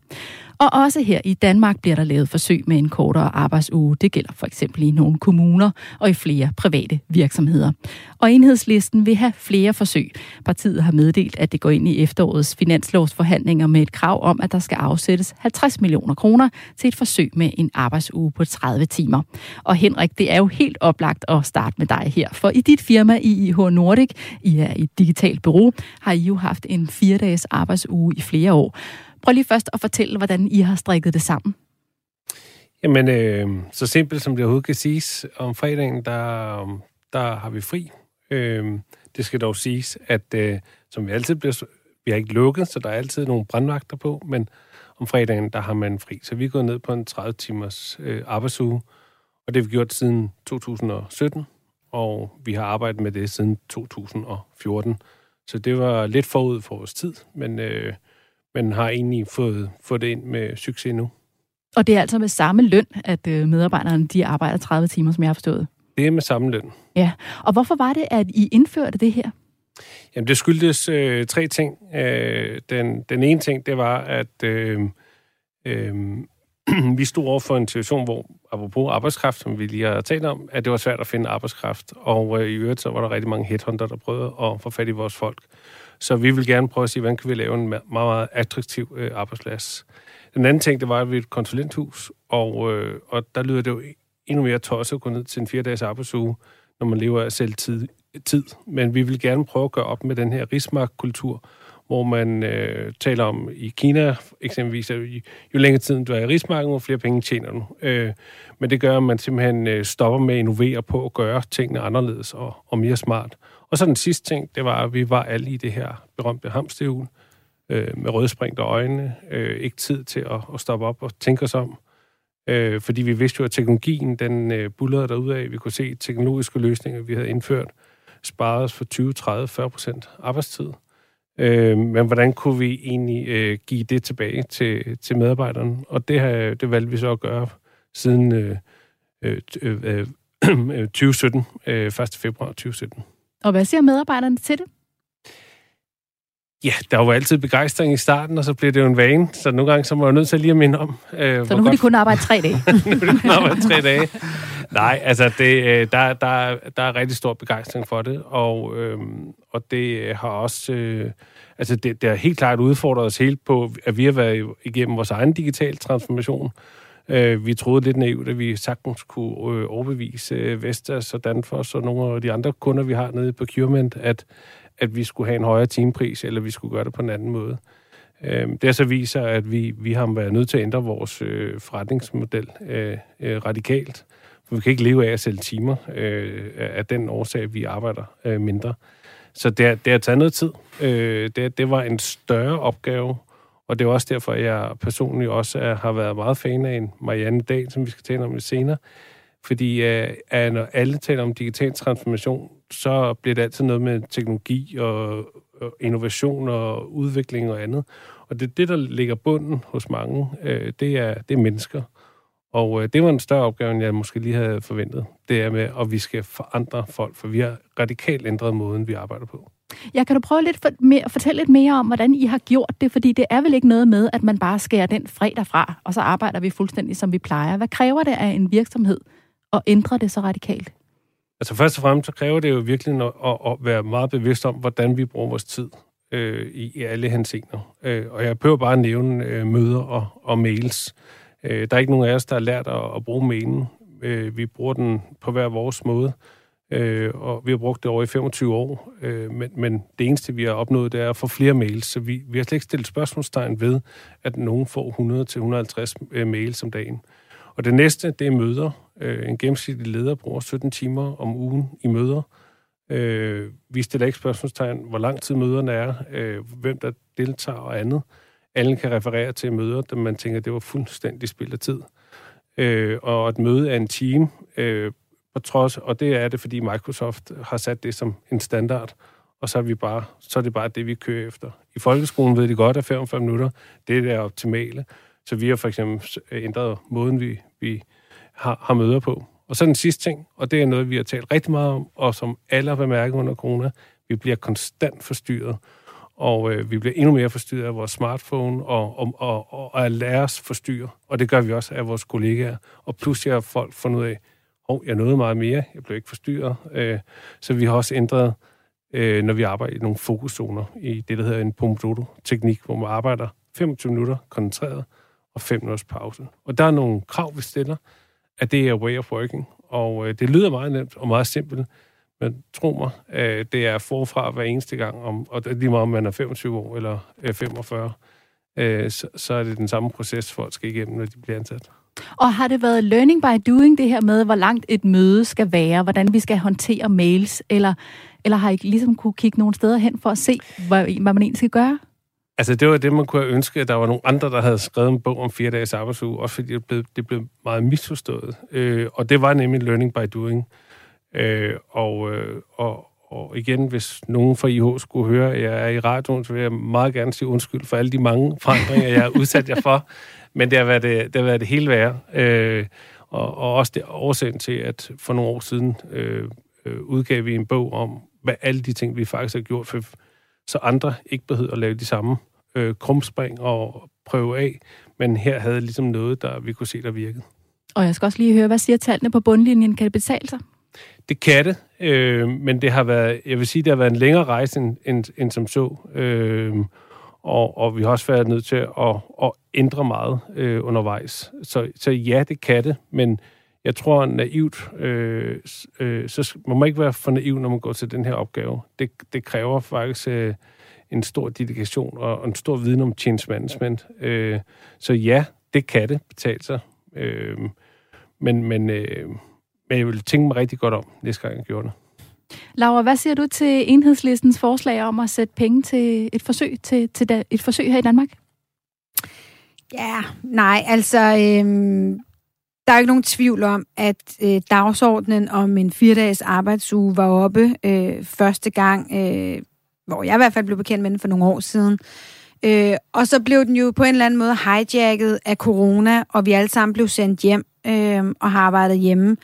Og også her i Danmark bliver der lavet forsøg med en kortere arbejdsuge. Det gælder for eksempel i nogle kommuner og i flere private virksomheder. Og enhedslisten vil have flere forsøg. Partiet har meddelt, at det går ind i efterårets finanslovsforhandlinger med et krav om, at der skal afsættes 50 millioner kroner til et forsøg med en arbejdsuge på 30 timer. Og Henrik, det er jo helt oplagt at starte med dig her. For i dit firma IIH Nordic, I er et digitalt bureau, har I jo haft en fire dages arbejdsuge i flere år. Prøv lige først at fortælle, hvordan I har strikket det sammen. Jamen, øh, så simpelt som det overhovedet kan siges, om fredagen, der, der har vi fri. Øh, det skal dog siges, at øh, som vi altid bliver, vi har ikke lukket, så der er altid nogle brandvagter på, men om fredagen, der har man fri. Så vi er gået ned på en 30 timers øh, arbejdsuge, og det har vi gjort siden 2017, og vi har arbejdet med det siden 2014. Så det var lidt forud for vores tid, men øh, men har egentlig fået, fået det ind med succes nu. Og det er altså med samme løn, at øh, medarbejderne de arbejder 30 timer, som jeg har forstået? Det er med samme løn. Ja, og hvorfor var det, at I indførte det her? Jamen, det skyldtes øh, tre ting. Øh, den, den ene ting, det var, at øh, øh, vi stod over for en situation, hvor, apropos arbejdskraft, som vi lige har talt om, at det var svært at finde arbejdskraft. Og øh, i øvrigt, så var der rigtig mange headhunter, der prøvede at få fat i vores folk. Så vi vil gerne prøve at sige, hvordan kan vi lave en meget, meget attraktiv øh, arbejdsplads. Den anden ting, det var, at vi er et konsulenthus, og, øh, og der lyder det jo e- endnu mere tosset at gå ned til en fire-dages arbejdsuge, når man lever af selv tid, tid. Men vi vil gerne prøve at gøre op med den her rismarkkultur, hvor man øh, taler om i Kina eksempelvis, at jo, jo længere tid du er i rismarken, jo flere penge tjener du. Øh, men det gør, at man simpelthen øh, stopper med at innovere på at gøre tingene anderledes og, og mere smart. Og så den sidste ting, det var, at vi var alle i det her berømte hamsterhjul øh, med rødspringte øjne. Øh, ikke tid til at, at stoppe op og tænke os om. Øh, fordi vi vidste jo, at teknologien, den øh, bullerede af. Vi kunne se teknologiske løsninger, vi havde indført, sparede os for 20, 30, 40 procent arbejdstid. Øh, men hvordan kunne vi egentlig øh, give det tilbage til, til medarbejderne? Og det, har, det valgte vi så at gøre siden øh, øh, øh, 2017, øh, 1. Øh, februar 2017. Og hvad siger medarbejderne til det? Ja, der var altid begejstring i starten, og så blev det jo en vane, så nogle gange så må jeg nødt til lige at minde om. Øh, så nu kan de kun arbejde tre dage? nu kan de kun arbejde tre dage. Nej, altså det, øh, der, der, der er rigtig stor begejstring for det, og, øh, og det har også... Øh, altså det, det har helt klart udfordret os helt på, at vi har været igennem vores egen digital transformation, Øh, vi troede lidt naivt, at vi sagtens kunne øh, overbevise øh, Vestas og Danfoss og nogle af de andre kunder, vi har nede på procurement, at, at vi skulle have en højere timepris, eller vi skulle gøre det på en anden måde. Øh, det så viser, at vi, vi har været nødt til at ændre vores øh, forretningsmodel øh, øh, radikalt. For vi kan ikke leve af at sælge timer øh, af den årsag, vi arbejder øh, mindre. Så det, det har taget noget tid. Øh, det, det var en større opgave og det er også derfor, at jeg personligt også er, har været meget fan af en Marianne Dahl, som vi skal tale om lidt senere. Fordi uh, øh, at når alle taler om digital transformation, så bliver det altid noget med teknologi og, og innovation og udvikling og andet. Og det det, der ligger bunden hos mange, øh, det, er, det er mennesker. Og øh, det var en større opgave, end jeg måske lige havde forventet. Det er med, at vi skal forandre folk, for vi har radikalt ændret måden, vi arbejder på. Ja, kan du prøve lidt for, med, at fortælle lidt mere om, hvordan I har gjort det? Fordi det er vel ikke noget med, at man bare skærer den fredag fra, og så arbejder vi fuldstændig, som vi plejer. Hvad kræver det af en virksomhed at ændre det så radikalt? Altså først og fremmest, så kræver det jo virkelig at, at, at være meget bevidst om, hvordan vi bruger vores tid øh, i, i alle henseender. Øh, og jeg behøver bare at nævne øh, møder og, og mails. Øh, der er ikke nogen af os, der har lært at, at bruge mailen. Øh, vi bruger den på hver vores måde, øh, øh, og vi har brugt det over i 25 år. Øh, men, men det eneste, vi har opnået, det er at få flere mails. Så vi, vi har slet ikke stillet spørgsmålstegn ved, at nogen får 100-150 øh, mails om dagen. Og det næste, det er møder. Øh, en gennemsnitlig leder bruger 17 timer om ugen i møder. Øh, vi stiller ikke spørgsmålstegn, hvor lang tid møderne er, øh, hvem der deltager og andet. Alle kan referere til møder, da man tænker, det var fuldstændig spild af tid. Øh, og et møde er en time, øh, og, trods, og det er det, fordi Microsoft har sat det som en standard, og så er, vi bare, så er det bare det, vi kører efter. I folkeskolen ved de godt, at 45 minutter, det er det optimale. Så vi har for eksempel øh, ændret måden, vi, vi har, har møder på. Og så den sidste ting, og det er noget, vi har talt rigtig meget om, og som alle har bemærket under corona, vi bliver konstant forstyrret. Og øh, vi bliver endnu mere forstyrret af vores smartphone og, og, og, og at lære forstyrre. Og det gør vi også af vores kollegaer. Og pludselig har folk fundet ud af, oh, jeg nåede meget mere, jeg blev ikke forstyrret. Øh, så vi har også ændret, øh, når vi arbejder i nogle fokuszoner, i det, der hedder en Pomodoro-teknik, hvor man arbejder 25 minutter koncentreret og 5 minutters pause. Og der er nogle krav, vi stiller, at det er way of working. Og øh, det lyder meget nemt og meget simpelt, men tro mig, øh, det er forfra hver eneste gang, om, og det er lige meget om man er 25 år eller øh, 45, øh, så, så er det den samme proces, folk skal igennem, når de bliver ansat. Og har det været learning by doing, det her med, hvor langt et møde skal være, hvordan vi skal håndtere mails, eller, eller har I ligesom kunne kigge nogle steder hen for at se, hvad, hvad man egentlig skal gøre? Altså, det var det, man kunne have ønsket, at der var nogle andre, der havde skrevet en bog om fire dages arbejdsuge, også fordi det blev, det blev meget misforstået. Øh, og det var nemlig learning by doing. Øh, og, øh, og, og igen, hvis nogen fra IH skulle høre, at jeg er i radioen, så vil jeg meget gerne sige undskyld for alle de mange forandringer, jeg har udsat jer for. Men det har været det, det, har været det hele værre. Øh, og, og også det årsagen til, at for nogle år siden øh, øh, udgav vi en bog om, hvad alle de ting, vi faktisk har gjort, for, så andre ikke behøver at lave de samme øh, krumspring og prøve af. Men her havde ligesom noget, der vi kunne se, der virkede. Og jeg skal også lige høre, hvad siger tallene på bundlinjen? Kan det betale sig? Det kan det, øh, men det har været, jeg vil sige, det har været en længere rejse end, end, end som så. Øh, og, og vi har også været nødt til at, at ændre meget øh, undervejs. Så, så ja, det kan det, men jeg tror naivt, øh, øh, så man må ikke være for naiv, når man går til den her opgave. Det, det kræver faktisk øh, en stor dedikation og, og en stor viden om change management. Øh, så ja, det kan det betale sig. Øh, men, men, øh, men jeg vil tænke mig rigtig godt om, næste gang jeg gjorde det. Laura, hvad siger du til enhedslistens forslag om at sætte penge til et forsøg, til, til da, et forsøg her i Danmark? Ja, nej, altså, øhm, der er ikke nogen tvivl om, at øh, dagsordenen om en fire-dages arbejdsuge var oppe øh, første gang, øh, hvor jeg i hvert fald blev bekendt med den for nogle år siden. Øh, og så blev den jo på en eller anden måde hijacket af corona, og vi alle sammen blev sendt hjem øh, og har arbejdet hjemme.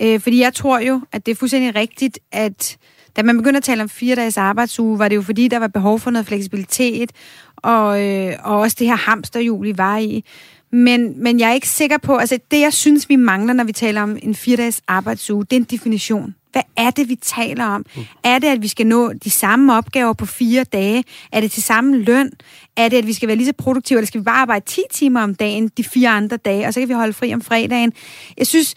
Øh, fordi jeg tror jo, at det er fuldstændig rigtigt, at da man begyndte at tale om fire dages arbejdsuge, var det jo fordi, der var behov for noget fleksibilitet, og, øh, og også det her hamsterhjul, I var i. Men, men jeg er ikke sikker på, altså det jeg synes, vi mangler, når vi taler om en fire dages arbejdsuge, det er en definition. Hvad er det, vi taler om? Mm. Er det, at vi skal nå de samme opgaver på fire dage? Er det til samme løn? Er det, at vi skal være lige så produktive, eller skal vi bare arbejde 10 timer om dagen de fire andre dage, og så kan vi holde fri om fredagen? Jeg synes,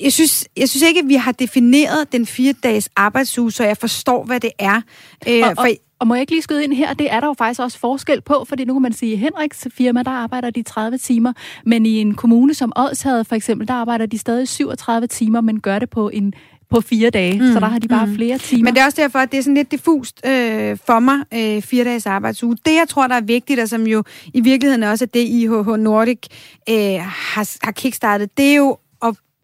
jeg synes, jeg synes ikke, at vi har defineret den fire dages arbejdsuge, så jeg forstår, hvad det er. Øh, og, for... og må jeg ikke lige skyde ind her? Det er der jo faktisk også forskel på, fordi nu kan man sige, at Henriks firma, der arbejder de 30 timer, men i en kommune som Odshavet for eksempel, der arbejder de stadig 37 timer, men gør det på en på fire dage, mm. så der har de bare mm. flere timer. Men det er også derfor, at det er sådan lidt diffust øh, for mig, øh, fire dages arbejdsuge. Det, jeg tror, der er vigtigt, og som jo i virkeligheden også er det, IHH Nordic øh, har, har kickstartet, det er jo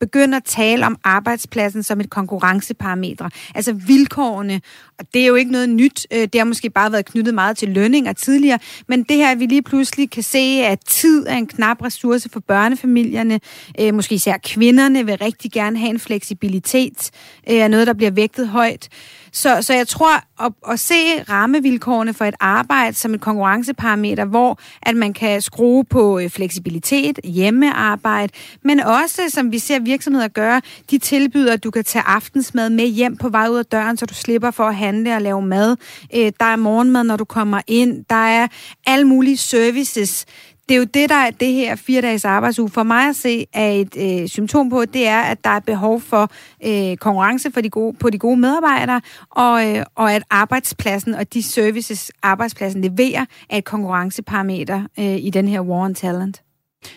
begynde at tale om arbejdspladsen som et konkurrenceparametre, altså vilkårene. Og det er jo ikke noget nyt. Øh, det har måske bare været knyttet meget til lønninger tidligere, men det her, at vi lige pludselig kan se, at tid er en knap ressource for børnefamilierne, øh, måske især kvinderne vil rigtig gerne have en fleksibilitet, øh, er noget, der bliver vægtet højt. Så, så jeg tror, at, at se rammevilkårene for et arbejde som et konkurrenceparameter, hvor at man kan skrue på øh, fleksibilitet, hjemmearbejde, men også, som vi ser virksomheder gøre, de tilbyder, at du kan tage aftensmad med hjem på vej ud af døren, så du slipper for at handle og lave mad. Øh, der er morgenmad, når du kommer ind. Der er alle mulige services det er jo det, der er det her fire dages arbejdsuge. For mig at se er et øh, symptom på, det er, at der er behov for øh, konkurrence for de gode, på de gode medarbejdere, og, øh, og at arbejdspladsen og de services, arbejdspladsen leverer, er et konkurrenceparameter øh, i den her war on talent.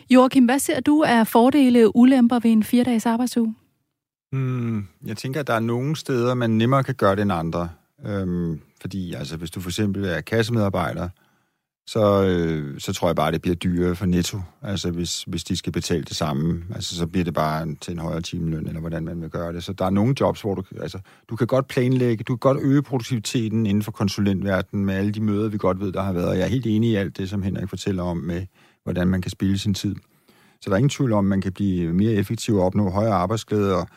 Joachim, hvad ser du af fordele og ulemper ved en fire dages arbejdsuge? Hmm, jeg tænker, at der er nogle steder, man nemmere kan gøre det end andre. Øhm, fordi altså, hvis du for eksempel er kassemedarbejder, så, øh, så tror jeg bare, det bliver dyrere for netto. Altså hvis, hvis de skal betale det samme, altså, så bliver det bare til en højere timeløn, eller hvordan man vil gøre det. Så der er nogle jobs, hvor du, altså, du kan godt planlægge, du kan godt øge produktiviteten inden for konsulentverdenen med alle de møder, vi godt ved, der har været. Og jeg er helt enig i alt det, som Henrik fortæller om, med hvordan man kan spille sin tid. Så der er ingen tvivl om, at man kan blive mere effektiv og opnå højere arbejdsglæde. Og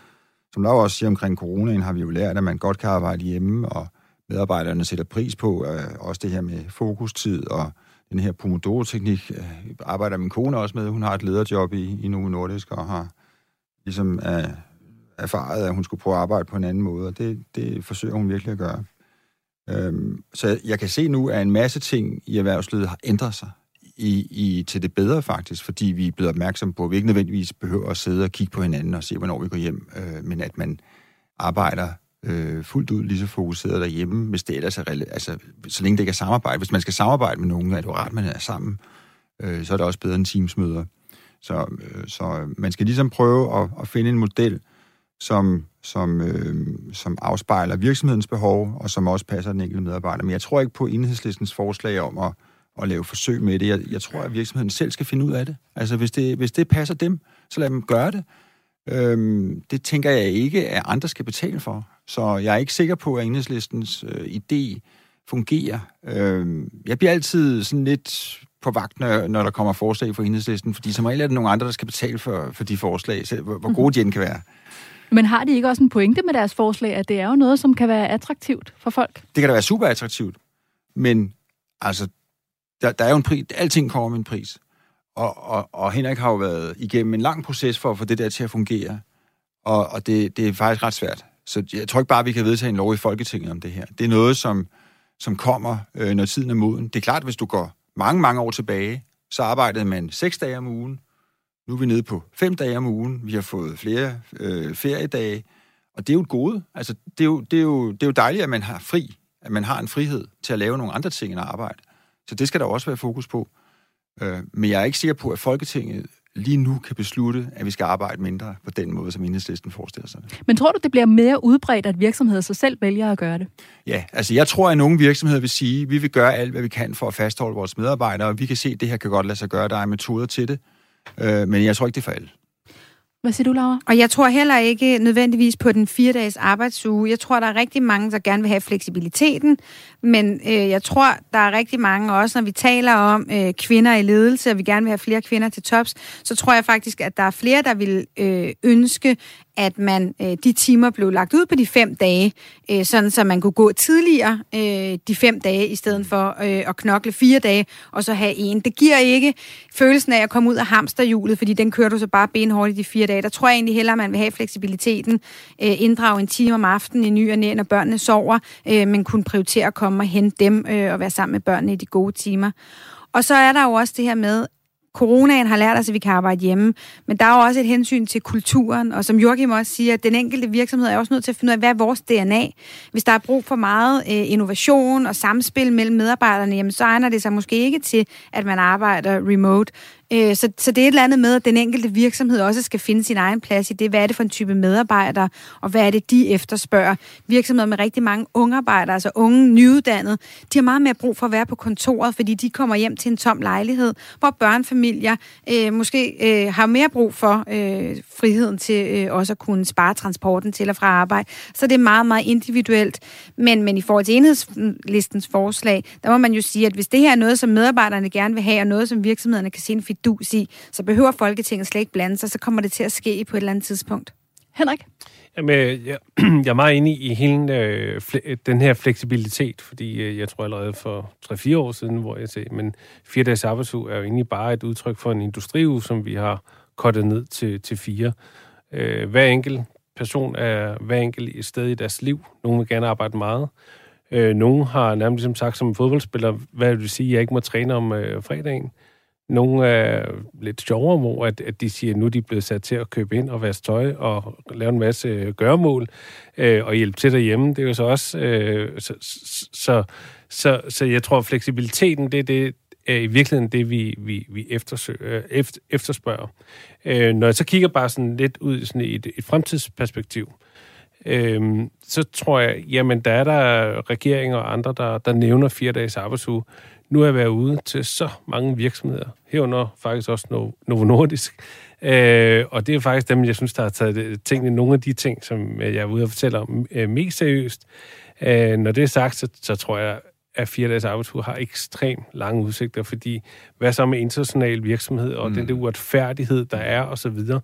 som der også siger omkring coronaen, har vi jo lært, at man godt kan arbejde hjemme, og medarbejderne sætter pris på, øh, også det her med fokustid og den her Pomodoro-teknik øh, arbejder min kone også med. Hun har et lederjob i, i Novo Nordisk og har ligesom øh, erfaret, at hun skulle prøve at arbejde på en anden måde, og det, det forsøger hun virkelig at gøre. Øhm, så jeg kan se nu, at en masse ting i erhvervslivet har ændret sig i, i, til det bedre faktisk, fordi vi er blevet opmærksomme på, at vi ikke nødvendigvis behøver at sidde og kigge på hinanden og se, hvornår vi går hjem, øh, men at man arbejder øh, fuldt ud lige så fokuseret derhjemme, hvis det ellers er altså, så længe det ikke er samarbejde. Hvis man skal samarbejde med nogen, er det jo rart, man er sammen. Øh, så er det også bedre end teamsmøder. Så, øh, så øh, man skal ligesom prøve at, at finde en model, som, som, øh, som afspejler virksomhedens behov, og som også passer den enkelte medarbejder. Men jeg tror ikke på enhedslistens forslag om at, at lave forsøg med det. Jeg, jeg tror, at virksomheden selv skal finde ud af det. Altså, hvis det, hvis det passer dem, så lad dem gøre det. Øhm, det tænker jeg ikke, at andre skal betale for. Så jeg er ikke sikker på, at enhedslistens øh, idé fungerer. Øh, jeg bliver altid sådan lidt på vagt, når, når der kommer forslag fra enhedslisten, fordi som regel er det nogle andre, der skal betale for, for de forslag, selv, hvor, hvor gode de end kan være. Men har de ikke også en pointe med deres forslag, at det er jo noget, som kan være attraktivt for folk? Det kan da være super attraktivt, men altså, der, der er jo en pris, alting kommer med en pris. Og, og, og Henrik har jo været igennem en lang proces for at få det der til at fungere, og, og det, det er faktisk ret svært. Så jeg tror ikke bare, vi kan vedtage en lov i Folketinget om det her. Det er noget, som, som kommer, øh, når tiden er moden. Det er klart, hvis du går mange, mange år tilbage, så arbejdede man seks dage om ugen. Nu er vi nede på fem dage om ugen. Vi har fået flere øh, feriedage. Og det er jo et gode. Altså, det, er jo, det, er jo, det er jo dejligt, at man har fri. At man har en frihed til at lave nogle andre ting end arbejde. Så det skal der også være fokus på. Øh, men jeg er ikke sikker på, at Folketinget lige nu kan beslutte, at vi skal arbejde mindre på den måde, som enhedslisten forestiller sig. Men tror du, det bliver mere udbredt, at virksomheder sig selv vælger at gøre det? Ja, altså jeg tror, at nogle virksomheder vil sige, at vi vil gøre alt, hvad vi kan for at fastholde vores medarbejdere, og vi kan se, at det her kan godt lade sig gøre, der er metoder til det, øh, men jeg tror ikke, det er for alle. Hvad siger du, Laura? Og jeg tror heller ikke nødvendigvis på den fire dages arbejdsuge. Jeg tror, der er rigtig mange, der gerne vil have fleksibiliteten, men øh, jeg tror, der er rigtig mange også, når vi taler om øh, kvinder i ledelse, og vi gerne vil have flere kvinder til tops, så tror jeg faktisk, at der er flere, der vil øh, ønske, at man øh, de timer blev lagt ud på de fem dage, øh, sådan så man kunne gå tidligere øh, de fem dage, i stedet for øh, at knokle fire dage, og så have en. Det giver ikke følelsen af at komme ud af hamsterhjulet, fordi den kører du så bare benhårdt i de fire dage. Der tror jeg egentlig hellere, at man vil have fleksibiliteten, øh, inddrage en time om aftenen i ny og næ, når børnene sover, øh, men kunne prioritere at komme og hente dem øh, og være sammen med børnene i de gode timer. Og så er der jo også det her med, coronaen har lært os, at vi kan arbejde hjemme, men der er jo også et hensyn til kulturen, og som Joachim også siger, at den enkelte virksomhed er også nødt til at finde ud af, hvad er vores DNA. Hvis der er brug for meget øh, innovation og samspil mellem medarbejderne, jamen, så egner det sig måske ikke til, at man arbejder remote. Øh, så, så det er et eller andet med, at den enkelte virksomhed også skal finde sin egen plads i det. Hvad er det for en type medarbejdere, og hvad er det, de efterspørger? Virksomheder med rigtig mange unge arbejdere, altså unge nyuddannede, de har meget mere brug for at være på kontoret, fordi de kommer hjem til en tom lejlighed, hvor børnefamilier øh, måske øh, har mere brug for øh, friheden til øh, også at kunne spare transporten til og fra arbejde. Så det er meget, meget individuelt. Men, men i forhold til enhedslistens forslag, der må man jo sige, at hvis det her er noget, som medarbejderne gerne vil have, og noget, som virksomhederne kan se en fidus i, så behøver Folketinget slet ikke blande sig, så kommer det til at ske på et eller andet tidspunkt. Henrik? Jamen, jeg, jeg er meget enig i hele øh, den her fleksibilitet, fordi øh, jeg tror allerede for 3-4 år siden, hvor jeg sagde, men fire dages arbejdsuge er jo egentlig bare et udtryk for en industriuge, som vi har kortet ned til, til fire. Øh, hver enkelt person er hver enkelt sted i deres liv. Nogle vil gerne arbejde meget. Øh, nogle har nærmest ligesom sagt som fodboldspiller, hvad vil det sige, at jeg ikke må træne om øh, fredagen. Nogle er lidt sjovere, hvor at, at de siger, at nu er de blevet sat til at købe ind og vaske tøj og lave en masse øh, gøremål øh, og hjælpe til derhjemme. Det er jo så også... Øh, så, så, så, så jeg tror, at fleksibiliteten, det, det er i virkeligheden det, vi, vi, vi eftersøger, øh, efter, efterspørger. Øh, når jeg så kigger bare sådan lidt ud sådan i et, et fremtidsperspektiv, øh, så tror jeg, jamen der er der regeringer og andre, der, der nævner fire dages arbejdsuge nu har jeg været ude til så mange virksomheder, herunder faktisk også Novo Nordisk. Øh, og det er faktisk dem, jeg synes, der har taget tingene, nogle af de ting, som jeg er ude og fortælle om, øh, mest seriøst. Øh, når det er sagt, så, så tror jeg, at fire dages arbejdsuge har ekstremt lange udsigter, fordi hvad så med international virksomhed, og mm. den der uretfærdighed, der er, og så videre.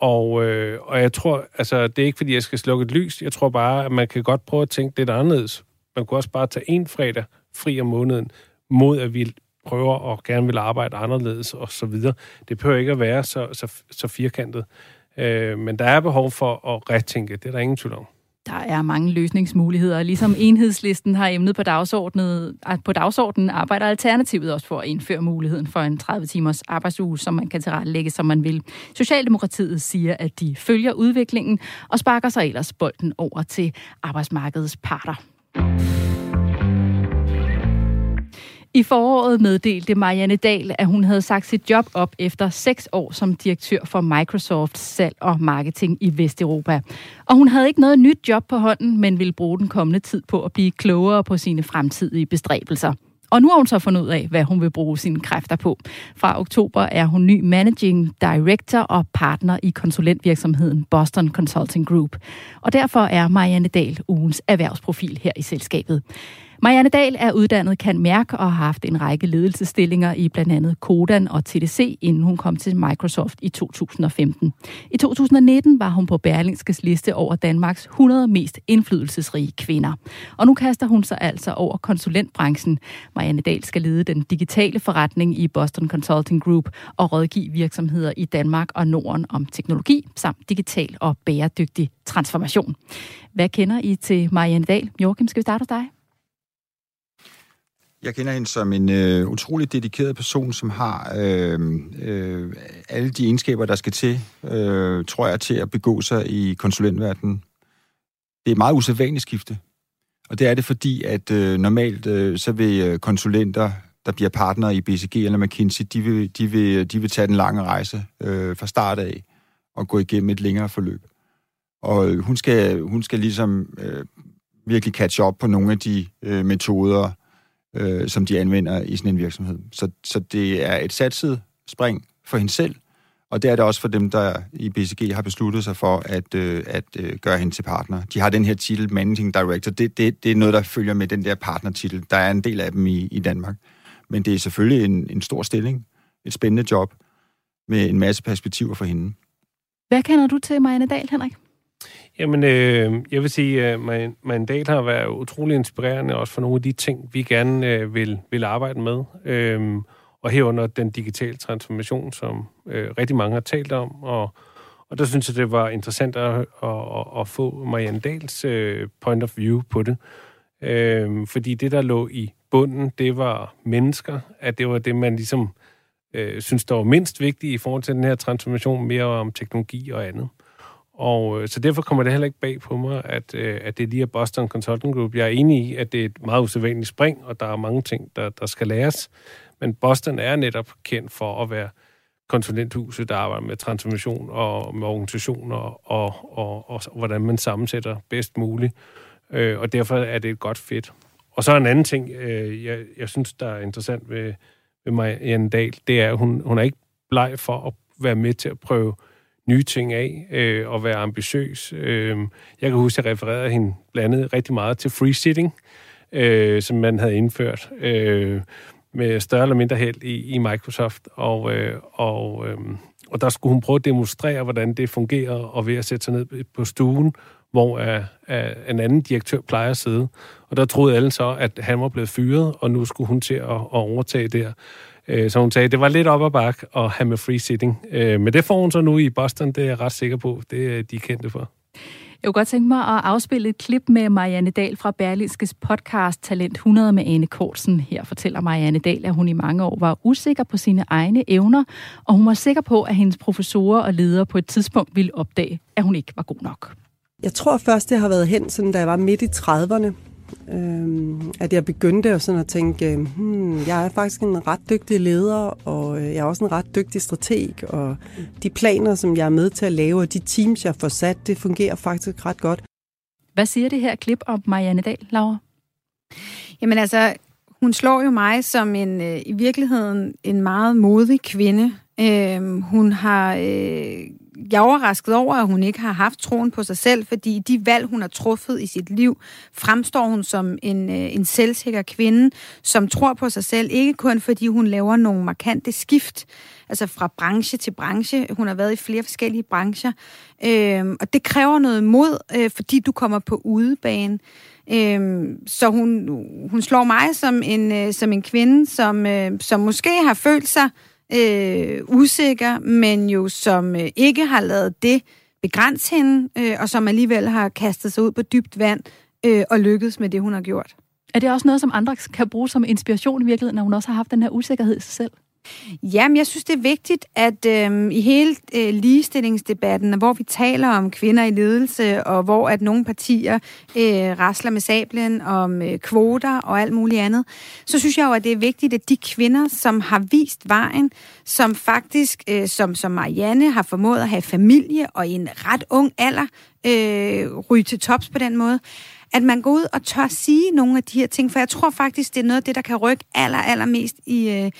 Og, øh, og jeg tror, altså, det er ikke, fordi jeg skal slukke et lys. Jeg tror bare, at man kan godt prøve at tænke lidt anderledes. Man kunne også bare tage en fredag fri om måneden, mod at vi prøver og gerne vil arbejde anderledes og så videre. Det behøver ikke at være så, så, så firkantet. Øh, men der er behov for at retænke, det er der ingen tvivl om. Der er mange løsningsmuligheder. Ligesom enhedslisten har emnet på dagsordenen, ah, på dagsordenen arbejder Alternativet også for at indføre muligheden for en 30-timers arbejdsuge, som man kan tilrettelægge, som man vil. Socialdemokratiet siger, at de følger udviklingen og sparker sig ellers bolden over til arbejdsmarkedets parter. I foråret meddelte Marianne Dahl, at hun havde sagt sit job op efter seks år som direktør for Microsoft salg og marketing i Vesteuropa. Og hun havde ikke noget nyt job på hånden, men ville bruge den kommende tid på at blive klogere på sine fremtidige bestræbelser. Og nu har hun så fundet ud af, hvad hun vil bruge sine kræfter på. Fra oktober er hun ny managing director og partner i konsulentvirksomheden Boston Consulting Group. Og derfor er Marianne Dahl ugens erhvervsprofil her i selskabet. Marianne Dahl er uddannet kan mærke og har haft en række ledelsesstillinger i blandt andet Kodan og TDC, inden hun kom til Microsoft i 2015. I 2019 var hun på Berlingskes liste over Danmarks 100 mest indflydelsesrige kvinder. Og nu kaster hun sig altså over konsulentbranchen. Marianne Dahl skal lede den digitale forretning i Boston Consulting Group og rådgive virksomheder i Danmark og Norden om teknologi samt digital og bæredygtig transformation. Hvad kender I til Marianne Dahl? Joachim, skal vi starte hos dig? Jeg kender hende som en øh, utrolig dedikeret person, som har øh, øh, alle de egenskaber, der skal til, øh, tror jeg, til at begå sig i konsulentverdenen. Det er et meget usædvanligt skifte. Og det er det, fordi at øh, normalt øh, så vil øh, konsulenter, der bliver partnere i BCG eller McKinsey, de vil, de vil, de vil tage den lange rejse øh, fra start af og gå igennem et længere forløb. Og øh, hun skal, hun skal ligesom øh, virkelig catch up på nogle af de øh, metoder, øh, som de anvender i sådan en virksomhed. Så, så det er et satset spring for hende selv, og det er det også for dem, der i BCG har besluttet sig for at, øh, at øh, gøre hende til partner. De har den her titel, Managing Director. Det, det, det er noget, der følger med den der partnertitel. Der er en del af dem i, i Danmark. Men det er selvfølgelig en, en stor stilling, et spændende job, med en masse perspektiver for hende. Hvad kender du til Marianne Dahl, Henrik? Jamen, øh, jeg vil sige, at øh, mandat har været utrolig inspirerende også for nogle af de ting, vi gerne øh, vil, vil arbejde med. Øh, og herunder den digitale transformation, som øh, rigtig mange har talt om. Og, og der synes jeg, det var interessant at, at, at få Marianne Dahls øh, point of view på det. Øh, fordi det, der lå i bunden, det var mennesker. At det var det, man ligesom øh, synes, der var mindst vigtigt i forhold til den her transformation, mere om teknologi og andet. Og øh, så derfor kommer det heller ikke bag på mig, at, øh, at det lige er Boston Consulting Group. Jeg er enig i, at det er et meget usædvanligt spring, og der er mange ting, der, der skal læres. Men Boston er netop kendt for at være konsulenthuset, der arbejder med transformation og med organisationer og, og, og, og hvordan man sammensætter bedst muligt. Øh, og derfor er det et godt fedt. Og så en anden ting, øh, jeg, jeg synes, der er interessant ved, ved Marianne Dahl, det er, at hun, hun er ikke bleg for at være med til at prøve nye ting af øh, og være ambitiøs. Øh, jeg kan huske, at jeg refererede hende blandet rigtig meget til free sitting, øh, som man havde indført øh, med større eller mindre held i, i Microsoft. Og, øh, og, øh, og der skulle hun prøve at demonstrere, hvordan det fungerer, og ved at sætte sig ned på stuen, hvor er, er en anden direktør plejer at sidde. Og der troede alle så, at han var blevet fyret, og nu skulle hun til at, at overtage der. Uh, så hun sagde, at det var lidt op ad bakke at have med free sitting. Uh, men det får hun så nu i Boston, det er jeg ret sikker på. Det er de kendte for. Jeg kunne godt tænke mig at afspille et klip med Marianne Dahl fra Berlinskes podcast Talent 100 med Ane Kortsen. Her fortæller Marianne Dahl, at hun i mange år var usikker på sine egne evner, og hun var sikker på, at hendes professorer og ledere på et tidspunkt ville opdage, at hun ikke var god nok. Jeg tror først, det har været hen, sådan, da jeg var midt i 30'erne, øh, at jeg begyndte sådan at tænke, hmm, jeg er faktisk en ret dygtig leder, og jeg er også en ret dygtig strateg, og de planer, som jeg er med til at lave, og de teams, jeg får sat, det fungerer faktisk ret godt. Hvad siger det her klip om Marianne Dahl, Laura? Jamen altså, hun slår jo mig som en øh, i virkeligheden en meget modig kvinde. Øh, hun har øh, jeg er overrasket over, at hun ikke har haft troen på sig selv, fordi de valg, hun har truffet i sit liv, fremstår hun som en, øh, en selvsikker kvinde, som tror på sig selv, ikke kun fordi hun laver nogle markante skift, altså fra branche til branche. Hun har været i flere forskellige brancher, øh, og det kræver noget mod, øh, fordi du kommer på udebane. Øh, så hun, hun slår mig som en, øh, som en kvinde, som, øh, som måske har følt sig øh, øh, usikker, men jo som øh, ikke har lavet det begrænse hende, øh, og som alligevel har kastet sig ud på dybt vand øh, og lykkedes med det, hun har gjort. Er det også noget, som andre kan bruge som inspiration i virkeligheden, når hun også har haft den her usikkerhed i sig selv? Jamen, jeg synes, det er vigtigt, at øh, i hele øh, ligestillingsdebatten, hvor vi taler om kvinder i ledelse, og hvor at nogle partier øh, rasler med sablen om øh, kvoter og alt muligt andet, så synes jeg jo, at det er vigtigt, at de kvinder, som har vist vejen, som faktisk, øh, som, som Marianne, har formået at have familie og i en ret ung alder, øh, ryge til tops på den måde, at man går ud og tør sige nogle af de her ting, for jeg tror faktisk, det er noget af det, der kan rykke aller, allermest i, øh,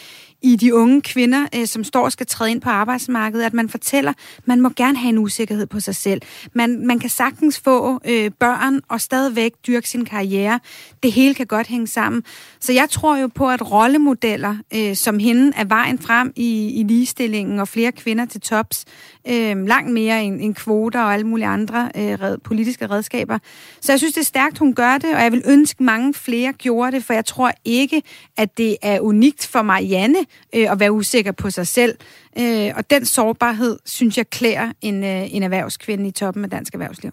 i de unge kvinder, øh, som står og skal træde ind på arbejdsmarkedet, at man fortæller, man må gerne have en usikkerhed på sig selv. Man, man kan sagtens få øh, børn og stadigvæk dyrke sin karriere. Det hele kan godt hænge sammen. Så jeg tror jo på, at rollemodeller øh, som hende er vejen frem i, i ligestillingen og flere kvinder til tops, øh, langt mere end, end kvoter og alle mulige andre øh, red, politiske redskaber. Så jeg synes, det er stærkt, hun gør det, og jeg vil ønske mange flere gjorde det, for jeg tror ikke, at det er unikt for Marianne øh, at være usikker på sig selv. Øh, og den sårbarhed, synes jeg, klæder en, øh, en erhvervskvinde i toppen af dansk erhvervsliv.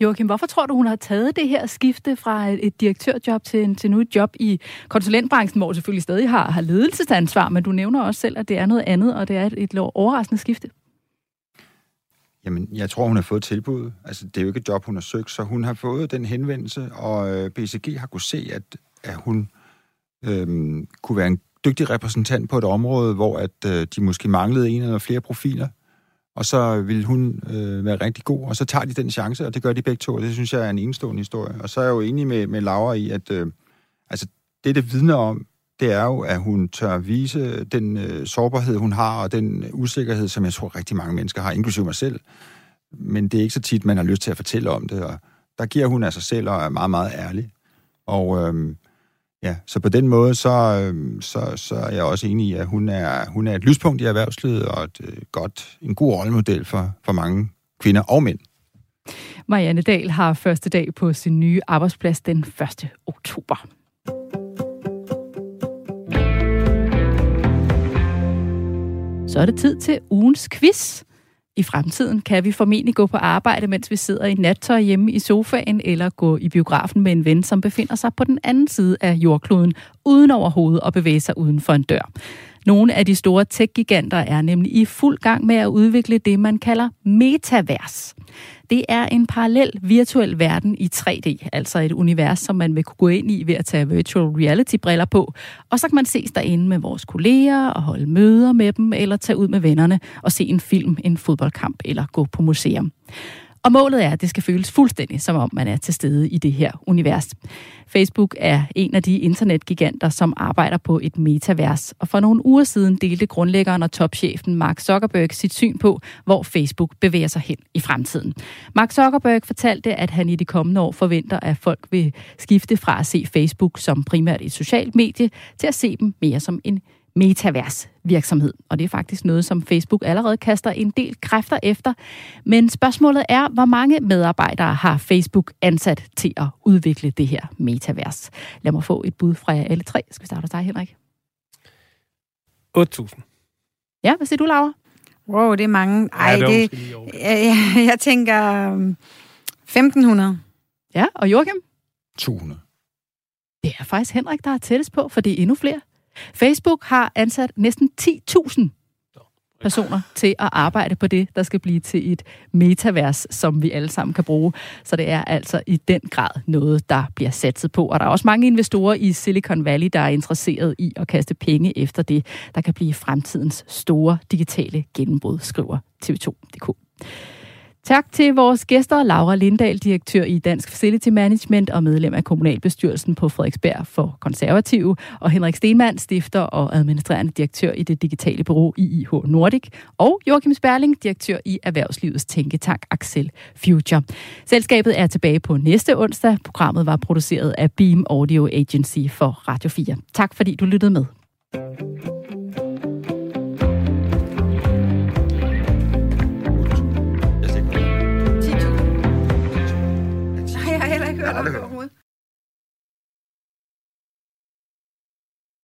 Joachim, hvorfor tror du, hun har taget det her skifte fra et direktørjob til, en, til nu et job i konsulentbranchen, hvor hun selvfølgelig stadig har, har ledelsesansvar, men du nævner også selv, at det er noget andet, og det er et, et overraskende skifte? Jamen, jeg tror, hun har fået tilbud. Altså, det er jo ikke et job, hun har søgt, så hun har fået den henvendelse, og øh, BCG har kunne se, at, at hun øh, kunne være en dygtig repræsentant på et område, hvor at øh, de måske manglede en eller flere profiler, og så vil hun øh, være rigtig god, og så tager de den chance, og det gør de begge to, og det synes jeg er en enestående historie. Og så er jeg jo enig med, med Laura i, at øh, altså, det, det vidner om, det er jo, at hun tør vise den øh, sårbarhed, hun har, og den usikkerhed, som jeg tror rigtig mange mennesker har, inklusive mig selv. Men det er ikke så tit, man har lyst til at fortælle om det, og der giver hun af sig selv og er meget, meget ærlig. Og øh, ja, så på den måde, så, øhm, så, så er jeg også enig i, at hun er, hun er et lyspunkt i erhvervslivet, og et, øh, godt, en god rollemodel for, for mange kvinder og mænd. Marianne Dahl har første dag på sin nye arbejdsplads den 1. oktober. Så er det tid til ugens quiz. I fremtiden kan vi formentlig gå på arbejde, mens vi sidder i nattøj hjemme i sofaen, eller gå i biografen med en ven, som befinder sig på den anden side af jordkloden, uden overhovedet at bevæge sig uden for en dør. Nogle af de store tech-giganter er nemlig i fuld gang med at udvikle det, man kalder metavers. Det er en parallel virtuel verden i 3D, altså et univers, som man vil kunne gå ind i ved at tage virtual reality-briller på, og så kan man ses derinde med vores kolleger og holde møder med dem, eller tage ud med vennerne og se en film, en fodboldkamp eller gå på museum. Og målet er, at det skal føles fuldstændig, som om man er til stede i det her univers. Facebook er en af de internetgiganter, som arbejder på et metavers. Og for nogle uger siden delte grundlæggeren og topchefen Mark Zuckerberg sit syn på, hvor Facebook bevæger sig hen i fremtiden. Mark Zuckerberg fortalte, at han i de kommende år forventer, at folk vil skifte fra at se Facebook som primært et socialt medie, til at se dem mere som en metavers virksomhed. Og det er faktisk noget, som Facebook allerede kaster en del kræfter efter. Men spørgsmålet er, hvor mange medarbejdere har Facebook ansat til at udvikle det her metavers? Lad mig få et bud fra jer alle tre. Skal vi starte hos dig, Henrik? 8.000. Ja, hvad siger du, Laura? Wow, det er mange. Ej, Ja, det det, jeg, jeg, jeg tænker um, 1.500. Ja, og Joachim? 200. Det er faktisk Henrik, der er tættest på, for det er endnu flere. Facebook har ansat næsten 10.000 personer til at arbejde på det, der skal blive til et metavers, som vi alle sammen kan bruge. Så det er altså i den grad noget, der bliver satset på. Og der er også mange investorer i Silicon Valley, der er interesseret i at kaste penge efter det, der kan blive fremtidens store digitale gennembrud, skriver TV2.dk. Tak til vores gæster, Laura Lindahl, direktør i Dansk Facility Management og medlem af kommunalbestyrelsen på Frederiksberg for Konservative, og Henrik Stenmann, stifter og administrerende direktør i det digitale bureau IIH Nordic, og Joachim Sperling, direktør i Erhvervslivets tænketank Axel Future. Selskabet er tilbage på næste onsdag. Programmet var produceret af Beam Audio Agency for Radio 4. Tak fordi du lyttede med. 나는